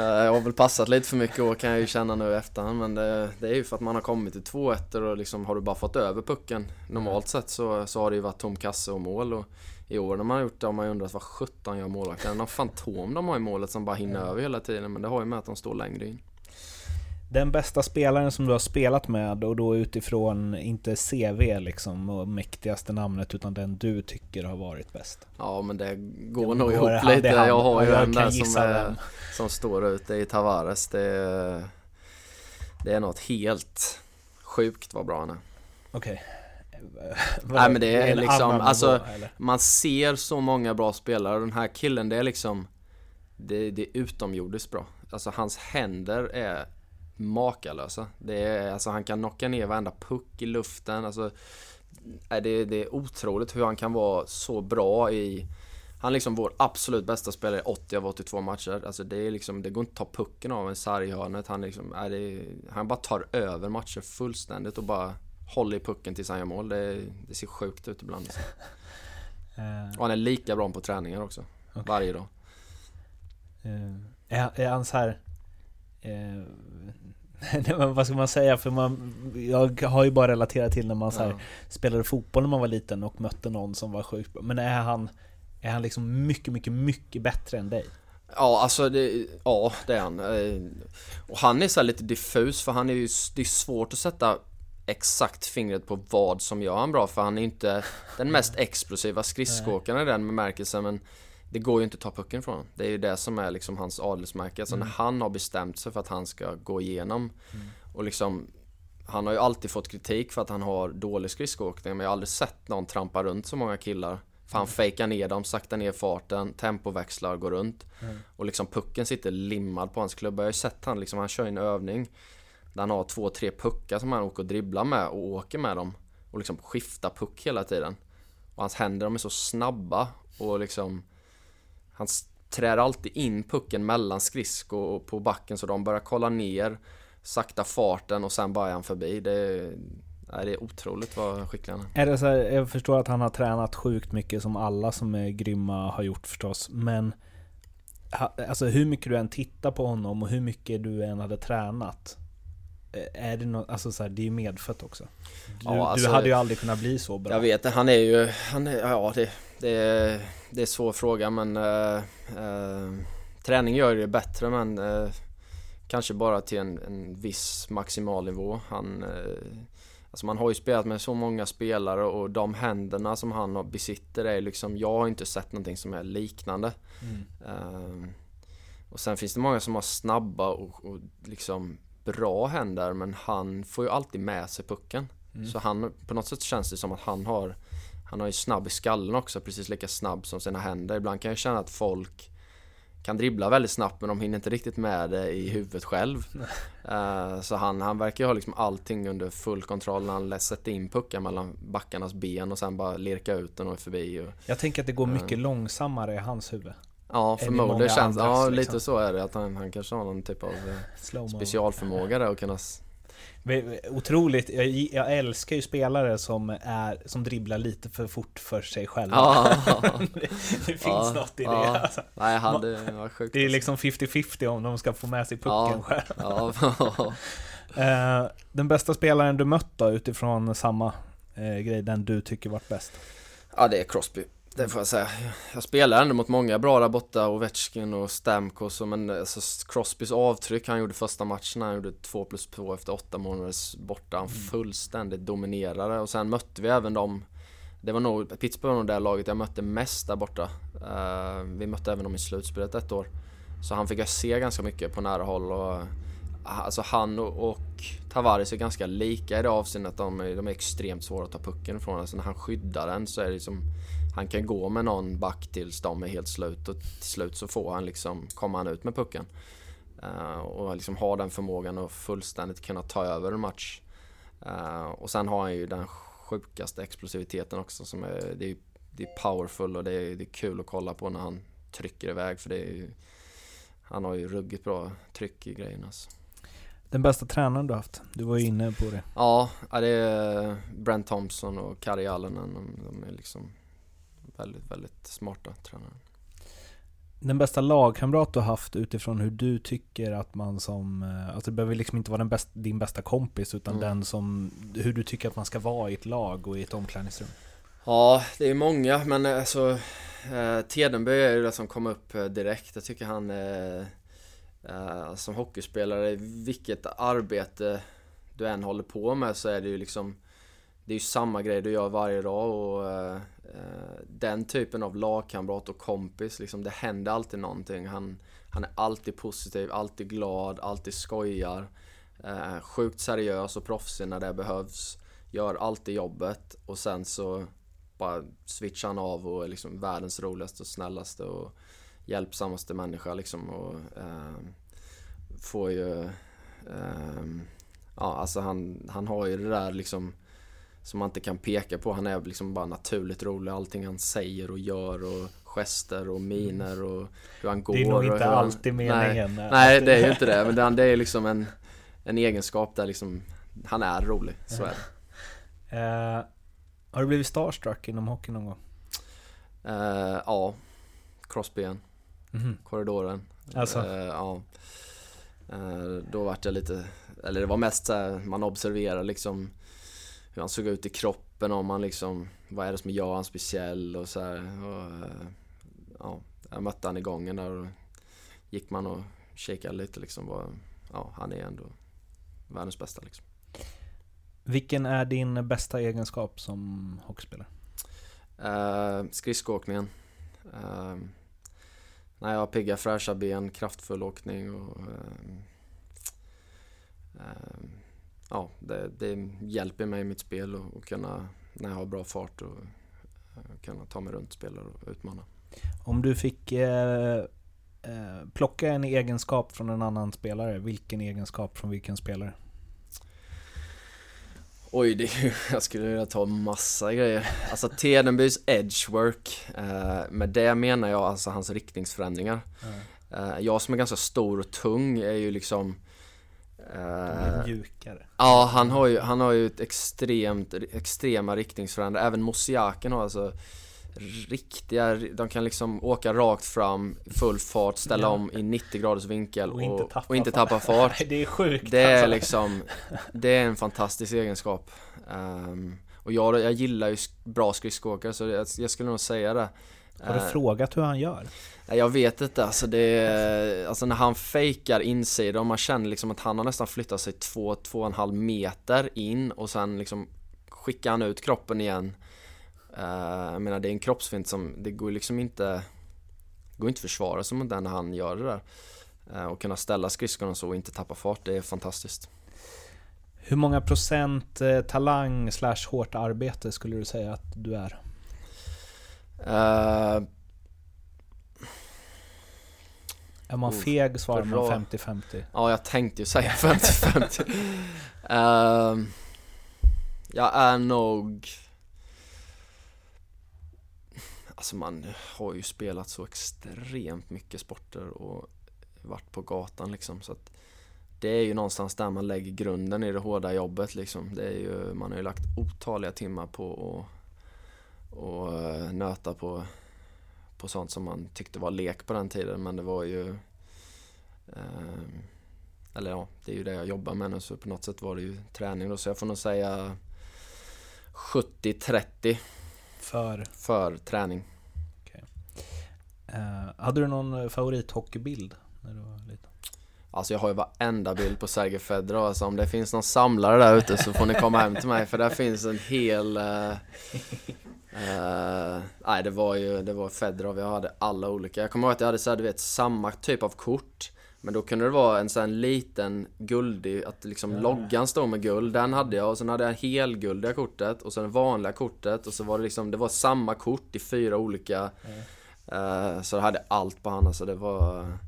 eh, har väl passat lite för mycket och kan jag ju känna nu i efterhand. Men det, det är ju för att man har kommit till två ettor och liksom har du bara fått över pucken normalt sett så, så har det ju varit tom kasse och mål. Och I år när man har gjort det har man ju undrat vad sjutton gör målvakten? Någon fantom de har i målet som bara hinner över hela tiden. Men det har ju med att de står längre in. Den bästa spelaren som du har spelat med och då utifrån, inte CV liksom och mäktigaste namnet utan den du tycker har varit bäst. Ja men det går nog ihop det lite. hand? Jag har ju Ja, jag en där som, är, som står ute i Tavares. Det är, det är något helt sjukt vad bra han är. Okej. Nej, men det är en liksom, alltså- nivå? Man ser så många bra spelare. Den här killen, det är liksom... Det, det är utomjordiskt bra. Alltså hans händer är makalösa. Det är, alltså han kan knocka ner varenda puck i luften. Alltså, nej, det, det är otroligt hur han kan vara så bra i... Han är liksom vår absolut bästa spelare i 80 av 82 matcher. Alltså det är liksom, det går inte att ta pucken av en i hörnet. Han liksom, det är, han bara tar över matcher fullständigt och bara håller i pucken tills han gör mål. Det, det ser sjukt ut ibland. Eh, Och han är lika bra på träningar också. Varje dag. eh, är, är han så här... Eh, nej, men vad ska man säga? För man, jag har ju bara relaterat till när man så här, Ja. spelade fotboll när man var liten och mötte någon som var sjukt bra. Men är han, är han liksom mycket, mycket, mycket bättre än dig? Ja, alltså det, ja, det är han. Eh, Och han är så lite diffus för han är ju, det är svårt att sätta exakt fingret på vad som gör han bra för han är inte den mest explosiva skridskoåkaren i den bemärkelsen men det går ju inte att ta pucken från honom. Det är ju det som är liksom hans adelsmärke. Alltså när han har bestämt sig för att han ska gå igenom och liksom han har ju alltid fått kritik för att han har dålig skridskoåkning men jag har aldrig sett någon trampa runt så många killar. För han fejkar ner dem, saktar ner farten, tempoväxlar, går runt. Och liksom pucken sitter limmad på hans klubba. Jag har ju sett han liksom, han kör en övning där han har två, tre puckar som han åker och dribblar med och åker med dem. Och liksom skiftar puck hela tiden. Och hans händer de är så snabba och liksom Han trär alltid in pucken mellan skridsko och på backen så de börjar kolla ner Sakta farten och sen bara är han förbi. Det är, nej, det är otroligt vad skicklig han är. Är det så här, jag förstår att han har tränat sjukt mycket som alla som är grymma har gjort förstås, men Alltså hur mycket du än tittar på honom och hur mycket du än hade tränat eh, Är det något, alltså så här, det är ju medfött också Du, Ja, alltså- du hade ju aldrig kunnat bli så bra Jag vet det, han är ju, han är, ja det, det, är, det är en svår fråga men eh, eh, Träning gör det bättre men eh, Kanske bara till en, en viss maximal nivå. Han, eh, alltså man har ju spelat med så många spelare och de händerna som han besitter är liksom, jag har inte sett någonting som är liknande. Eh, och sen finns det många som har snabba och, och liksom bra händer men han får ju alltid med sig pucken. Så han, på något sätt känns det som att han har Han har ju snabb i skallen också, precis lika snabb som sina händer. Ibland kan jag känna att folk kan dribbla väldigt snabbt men de hinner inte riktigt med det i huvudet själv. Eh, så han, han verkar ju ha liksom allting under full kontroll när han sätter in puckar mellan backarnas ben och sen bara lirka ut den och förbi. Och, Jag tänker att det går mycket långsammare i hans huvud ja, förmodligen känns Ja, liksom. lite så är det. Att han, han kanske har någon typ av eh, specialförmåga där och kunna... Otroligt, jag, jag älskar ju spelare som, är, som dribblar lite för fort för sig själva Ja, det, finns Ja, något i det ja. alltså. nej han det var sjukt. Det är alltså. liksom 50-50 om de ska få med sig pucken Ja. själv Ja, Eh, Den bästa spelaren du mött då utifrån samma eh, grej, den du tycker varit bäst? ja, det är Crosby. Det får jag säga. Jag spelar ändå mot många bra där borta, Ovechkin och Stamkos, men alltså Crosbys avtryck han gjorde första matchen, han gjorde 2 plus 2 efter 8 månaders borta, han fullständigt dominerade och sen mötte vi även dem det var nog, Pittsburgh var nog det laget jag mötte mest där borta. Uh, vi mötte även dem i slutspelet ett år. Så han fick jag se ganska mycket på nära håll och Alltså han och, och Tavares är ganska lika i det avseendet. De är, de är extremt svåra att ta pucken ifrån. Alltså när han skyddar den så är det liksom Han kan gå med någon back tills de är helt slut och till slut så får han liksom Kommer han ut med pucken. Uh, och liksom har den förmågan att fullständigt kunna ta över en match. Uh, och sen har han ju den sjukaste explosiviteten också som är, det är, det är powerful och det är, det är kul att kolla på när han trycker iväg för det är ju, Han har ju ruggigt bra tryck i grejerna alltså. Den bästa tränaren du haft? Du var ju inne på det. Ja, det är Brent Thompson och Kari Allonen. De, de är liksom väldigt, väldigt smarta tränare. Den bästa lagkamrat du har haft utifrån hur du tycker att man som, eh, alltså det behöver liksom inte vara den bäst, din bästa kompis utan mm. den som, hur du tycker att man ska vara i ett lag och i ett omklädningsrum? Ja, det är många men alltså eh, Tedenby är ju det som kom upp eh, direkt. Jag tycker han eh, eh, som hockeyspelare, vilket arbete du än håller på med så är det ju liksom Det är ju samma grej du gör varje dag och eh, Eh, Eh, den typen av lagkamrat och kompis, liksom, det händer alltid någonting. Han, han är alltid positiv, alltid glad, alltid skojar. Eh, sjukt seriös och proffsig när det behövs. Gör alltid jobbet och sen så bara switchar han av och är liksom världens roligaste och snällaste och hjälpsammaste människa liksom. Och, eh, får ju... Eh, ja, alltså han, han har ju det där liksom som man inte kan peka på. Han är liksom bara naturligt rolig. Allting han säger och gör och gester och miner och hur han går. Det är nog inte han, alltid meningen. Nej, nej, det är ju inte det. Men det, är liksom en, en egenskap där liksom han är rolig. Så är det. Uh, har du blivit starstruck inom hockey någon gång? Uh, ja. Crosby igen. Mm. Korridoren. Alltså. Uh, ja. då vart jag lite, eller det var mest såhär, man observerar liksom hur han såg ut i kroppen, om han liksom, vad är det som gör han speciell och så här, och, eh, ja, jag mötte han i gången där och gick man och kikade lite liksom. Var, ja, han är ändå världens bästa liksom. Vilken är din bästa egenskap som hockeyspelare? Uh, skridskoåkningen. Uh, när jag har pigga fräscha ben, kraftfull åkning och uh, uh, ja, det, det, hjälper mig i mitt spel och, och kunna, när jag har bra fart och uh, kunna ta mig runt spelare och utmana. Om du fick eh, eh, plocka en egenskap från en annan spelare, vilken egenskap från vilken spelare? Oj, det, jag skulle vilja ta massa grejer. Alltså Tedenbys edgework, eh, med det menar jag alltså hans riktningsförändringar. Mm. Eh, jag som är ganska stor och tung är ju liksom Uh, mjukare. Ja, han har ju, han har ju ett extremt, extrema riktningsförändringar. Även Mosiaken har alltså riktiga, de kan liksom åka rakt fram, full fart, ställa ja. om i 90 graders vinkel och, och inte tappa, och inte tappa fart. fart. det är sjukt Det är alltså. liksom, det är en fantastisk egenskap. Um, och jag, jag gillar ju bra skridskoåkare så jag, jag skulle nog säga det. Har du uh, frågat hur han gör? Jag vet inte, alltså det är, alltså när han fejkar insidan och man känner liksom att han har nästan flyttat sig två, två och en halv meter in och sen liksom skickar han ut kroppen igen. Uh, jag menar det är en kroppsfint som, det går liksom inte, går inte försvara sig mot den när han gör det där. Uh, och kunna ställa skridskorna så och inte tappa fart, det är fantastiskt. Hur många procent eh, talang slash hårt arbete skulle du säga att du är? Uh, är man feg svarar man 50-50. Ja, jag tänkte ju säga 50-50. uh, ehm, jag är nog... Alltså man har ju spelat så extremt mycket sporter och varit på gatan liksom så att det är ju någonstans där man lägger grunden i det hårda jobbet liksom. Det är ju, man har ju lagt otaliga timmar på att och eh, nöta på på sånt som man tyckte var lek på den tiden men det var ju eh, Eller ja, det är ju det jag jobbar med nu så på något sätt var det ju träning då så jag får nog säga 70-30 För? För träning hade du någon eh, favorithockeybild när du var liten? Alltså jag har ju varenda bild på Sergej Fedorov, alltså om det finns någon samlare där ute så får ni komma hem till mig för där finns en hel... Uh, uh, nej det var ju, det var Fedorov, jag hade alla olika. Jag kommer ihåg att jag hade så här, du vet, samma typ av kort. Men då kunde det vara en sån liten guldig, att liksom ja. loggan stod med guld, den hade jag och sen hade jag helguldiga kortet och sen det vanliga kortet och så var det liksom, det var samma kort i fyra olika uh, Så jag hade allt på hand, alltså det var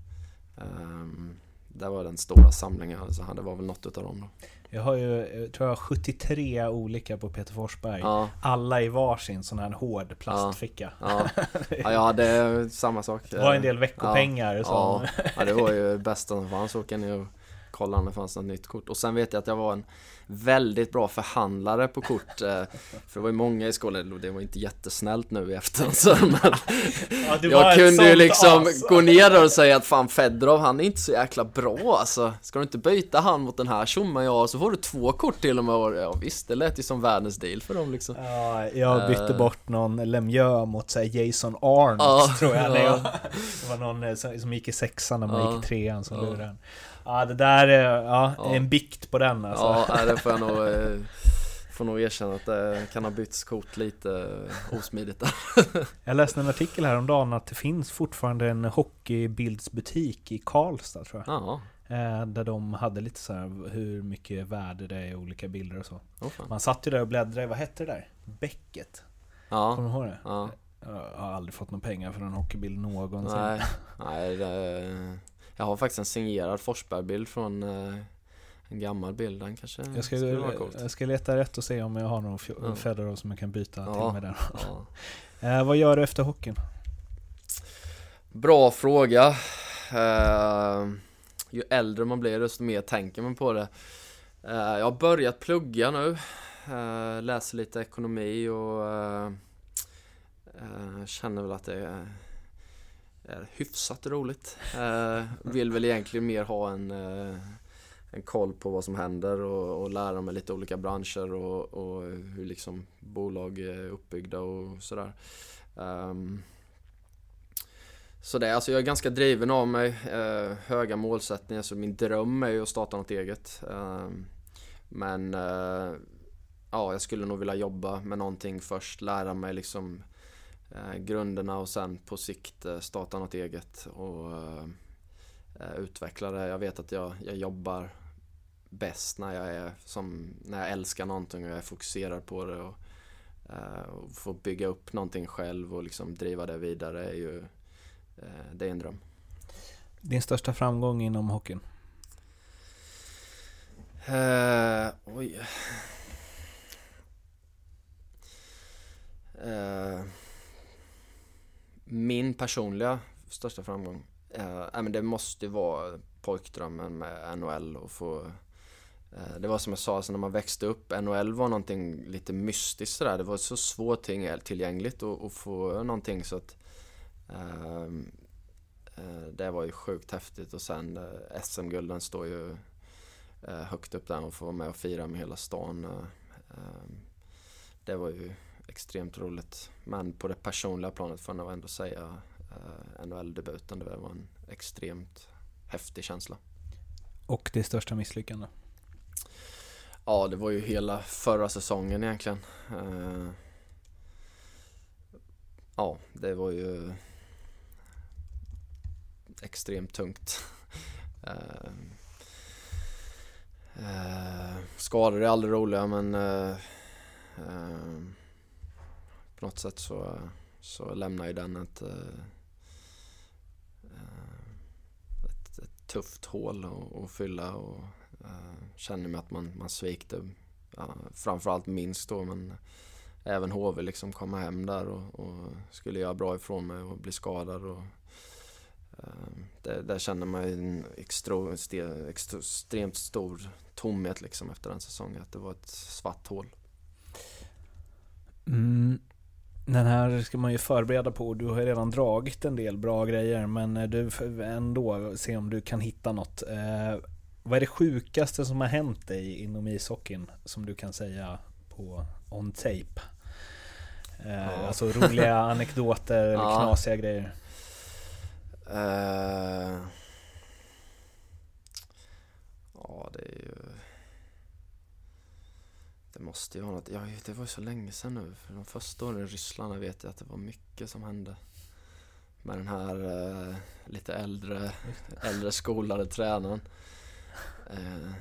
um, det var den stora samlingen så det var väl något utav dem då. Jag har ju, jag tror jag har 73 olika på Peter Forsberg. Ja. Alla i varsin sån här hård plastficka. Ja, ja. ja jag hade samma sak. Det var en del veckopengar. Ja, som... ja. det var ju bästa som fanns. Åka ner och kolla om det fanns något nytt kort. Och sen vet jag att jag var en väldigt bra förhandlare på kort. Eh, för det var ju många i skolan, det var inte jättesnällt nu i efterhand så, men ja, Jag kunde ju liksom as. gå ner där och säga att fan Fedorov, han är inte så jäkla bra alltså. Ska du inte byta han mot den här tjommen ja, så får du två kort till och med. Ja visst, det lät ju som världens deal för dem liksom. Ja, jag bytte uh, bort någon Lemieux mot så Jason Arndt uh, tror jag. Uh. jag. Det var någon eh, som gick i sexan när man gick i trean som lurade den. Ja det där är, ja, ja. en bikt på den alltså. Ja det får jag nog, eh, får nog erkänna att det kan ha bytts kort lite osmidigt där. jag läste en artikel häromdagen att det finns fortfarande en hockeybildsbutik i Karlstad tror jag. Ja. Eh, där de hade lite så här hur mycket värde det är i olika bilder och så. Oh, Man satt ju där och bläddrade, vad hette det där? Bäcket? Ja. Kommer du ihåg det? Ja. Jag har aldrig fått några pengar för en hockeybild någonsin. Nej, nej det, jag har faktiskt en signerad Forsberg-bild från eh, en gammal bild, den kanske jag ska. Jag ska leta rätt och se om jag har någon ja. Federer som jag kan byta ja, till med den. Ja. eh, vad gör du efter hockeyn? Bra fråga. Eh, ju äldre man blir desto mer tänker man på det. Eh, jag har börjat plugga nu. Eh, läser lite ekonomi och eh, känner väl att det är hyfsat roligt. Eh, vill väl egentligen mer ha en, eh, en koll på vad som händer och, och lära mig lite olika branscher och, och, hur liksom bolag är uppbyggda och sådär. Um, så det, alltså jag är ganska driven av mig, eh, höga målsättningar, så min dröm är ju att starta något eget. Eh, men eh, ja, jag skulle nog vilja jobba med någonting först, lära mig liksom eh, grunderna och sen på sikt eh, starta något eget och eh, eh, utveckla det. Jag vet att jag, jag jobbar bäst när jag är som, när jag älskar någonting och jag är fokuserad på det och, eh, och få bygga upp någonting själv och liksom driva det vidare är ju eh, det är en dröm. Din största framgång inom hockeyn? Uh, oj. Uh, min personliga största framgång, eh, men det måste vara pojkdrömmen med NHL och få eh, det var som jag sa, alltså när man växte upp, NHL var någonting lite mystiskt sådär. Det var så svårt tillgängligt att få någonting så att ehm, eh, Det var ju sjukt häftigt och sen eh, SM-gulden står ju eh, högt upp där och få vara med och fira med hela stan. Eh, ehm, det var ju extremt roligt. Men på det personliga planet får jag nog ändå säga eh, NHL-debuten. Det var en extremt häftig känsla. Och det största misslyckande? Ja, det var ju hela förra säsongen egentligen. Eh, ja, det var ju extremt tungt. eh, eh, skador är aldrig roliga men eh, eh, på något sätt så, så lämnar ju den ett, eh, eh, ett, ett tufft hål att fylla och eh, känner mig att man, man svikte ja, framförallt minst då men även HV liksom komma hem där och, och, skulle göra bra ifrån mig och bli skadad och där känner man en extremt stor tomhet liksom efter den säsongen att det var ett svart hål. Mm. Den här ska man ju förbereda på. Du har ju redan dragit en del bra grejer men eh, du ändå se om du kan hitta något. Eh, vad är det sjukaste som har hänt dig inom ishockeyn som du kan säga på on tape? Eh, ja. Alltså roliga anekdoter eller ja. knasiga grejer. Eh, ja, det är ju... Det måste ju vara något. Ja, det var ju så länge sedan nu. För de första åren i Ryssland vet jag att det var mycket som hände. Med den här eh, lite äldre, äldre skolade tränaren. Eh,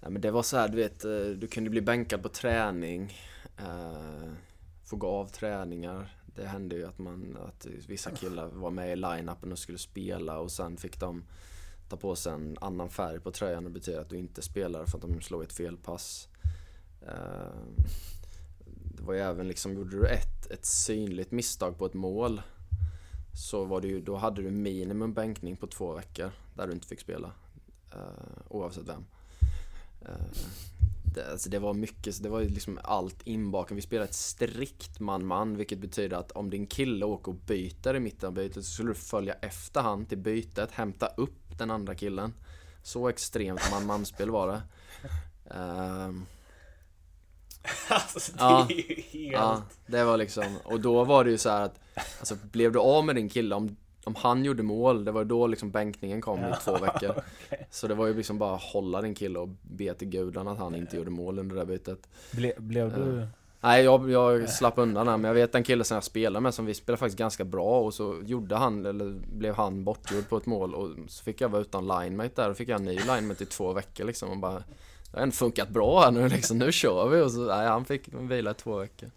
ja, men det var så här, du vet, eh, du kunde bli bänkad på träning. Eh, få gå av träningar. Det hände ju att, man, att vissa killar var med i line-upen och skulle spela och sen fick de ta på sig en annan färg på tröjan. Det betyder att du inte spelar för att de slog ett felpass. Eh, det var ju även liksom, gjorde du ett, ett synligt misstag på ett mål så var det ju, då hade du minimum bänkning på två veckor där du inte fick spela. Uh, oavsett vem. Uh, det, alltså det var mycket, det var liksom allt inbakat. Vi spelade ett strikt man-man vilket betyder att om din kille åker och byter i mitten av bytet så skulle du följa efter han till bytet, hämta upp den andra killen. Så extremt man-man-spel var det. Uh, alltså det Ja. är ju helt... Ja, det var liksom, och då var det ju så här att Alltså blev du av med din kille, om, om han gjorde mål, det var då liksom bänkningen kom i två veckor. Så det var ju liksom bara hålla din kille och be till gudarna att han inte gjorde mål under det bytet. Ble, blev du... Nej jag, jag slapp undan där, men jag vet en kille som jag spelade med som vi spelade faktiskt ganska bra och så gjorde han, eller blev han bortgjord på ett mål och så fick jag vara utan linemate där och fick jag en ny linemate i två veckor liksom och bara Det har ändå funkat bra här nu liksom, nu kör vi och så, nej han fick vila i två veckor.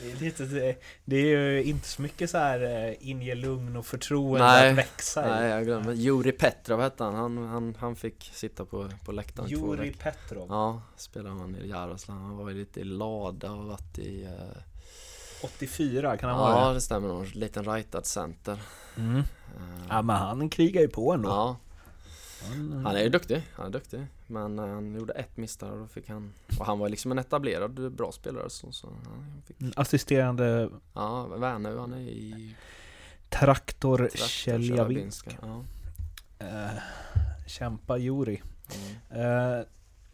Det är, lite, det, det är ju inte så mycket så här eh, inge lugn och förtroende Nej. att växa. Nej jag glömde, Juri Petrov hette han, han, han, han fick sitta på, på läktaren i två Juri veckor. Petrov, Ja, spelade han i Jaroslav, han var ju lite i Lada och varit i eh, 84 kan han vara Ja det? det stämmer nog, liten rightad center. Mm. Eh, Ja men han krigar ju på ändå. Ja, Han, han är ju duktig, han är duktig Men eh, han gjorde ett misstag och då fick han Och han var liksom en etablerad bra spelare så, så han fick Assisterande Ja, Värnö, han är i Traktor Traktor Tjeljabinsk. Ja, Eh, kämpa Juri. mm. Eh,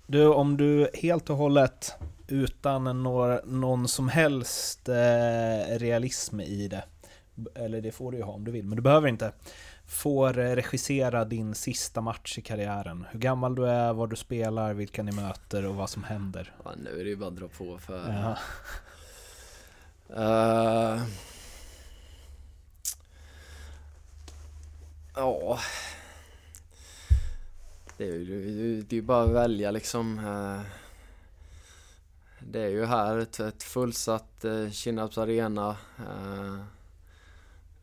du, om du helt och hållet utan några, någon som helst eh, realism i det, eller det får du ju ha om du vill, men du behöver inte, får regissera din sista match i karriären. Hur gammal du är, var du spelar, vilka ni möter och vad som händer. ja, nu är det ju bara att dra på för Ja. Eh, Ja Det är ju det är bara att välja liksom eh, Det är ju här ett, ett fullsatt eh, Kinnarps arena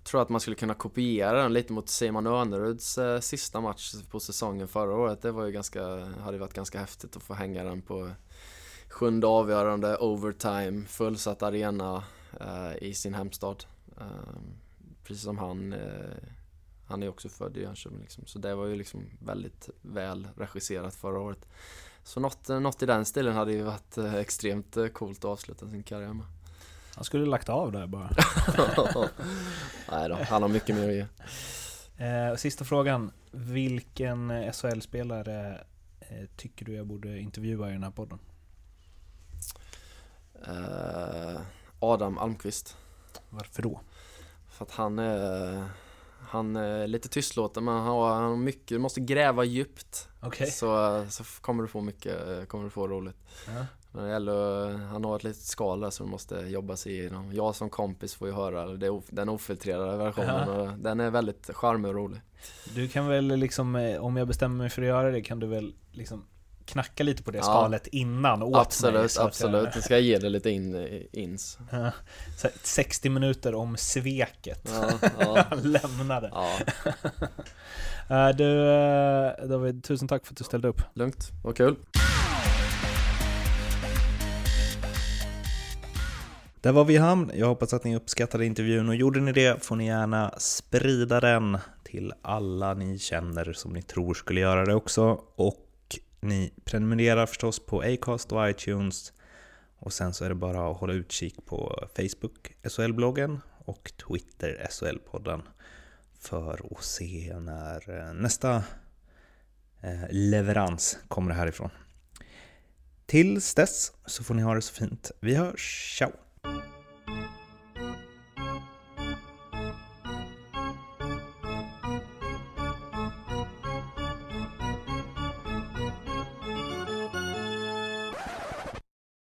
Tror att man skulle kunna kopiera den lite mot Simon Öneruds eh, sista match på säsongen förra året Det var ju ganska, hade varit ganska häftigt att få hänga den på Sjunde avgörande, overtime, fullsatt arena eh, i sin hemstad. Eh, precis som han. Eh, han är också född i Jönköping liksom. Så det var ju liksom väldigt väl regisserat förra året. Så något, något i den stilen hade ju varit eh, extremt eh, coolt att avsluta sin karriär med. Han skulle lagt av där bara. Nej då, han har mycket mer att ge. Eh, sista frågan. Vilken SHL-spelare eh, tycker du jag borde intervjua i den här podden? Eh, Adam Almqvist. Varför då? För att han är, han är lite tystlåten men han har, han har mycket, du måste gräva djupt. Okej. Så, så kommer du få mycket, kommer du få roligt. Ja. Men det gäller, han har ett litet skal där som måste jobba sig igenom. Jag som kompis får ju höra det, den ofiltrerade versionen Ja. och den är väldigt charmig och rolig. Du kan väl liksom, eh, om jag bestämmer mig för att göra det, kan du väl liksom knacka lite på det Ja. skalet innan åt mig? absolut, att absolut. Jag, Nu ska jag ge det lite in, ins. Ja. Så här, 60 minuter om sveket. Ja, ja, Han lämnade. ja, Eh, Du, eh, David, tusen tack för att du ställde upp. lugnt. Vad kul. Där var vi i hamn. Jag hoppas att ni uppskattade intervjun och gjorde ni det får ni gärna sprida den till alla ni känner som ni tror skulle göra det också. Och ni prenumererar förstås på Acast och iTunes. Och sen så är det bara att hålla utkik på Facebook, SHL-bloggen och Twitter, SHL-podden för att se när eh, nästa eh, leverans kommer härifrån. Tills dess så får ni ha det så fint. Vi hörs, ciao!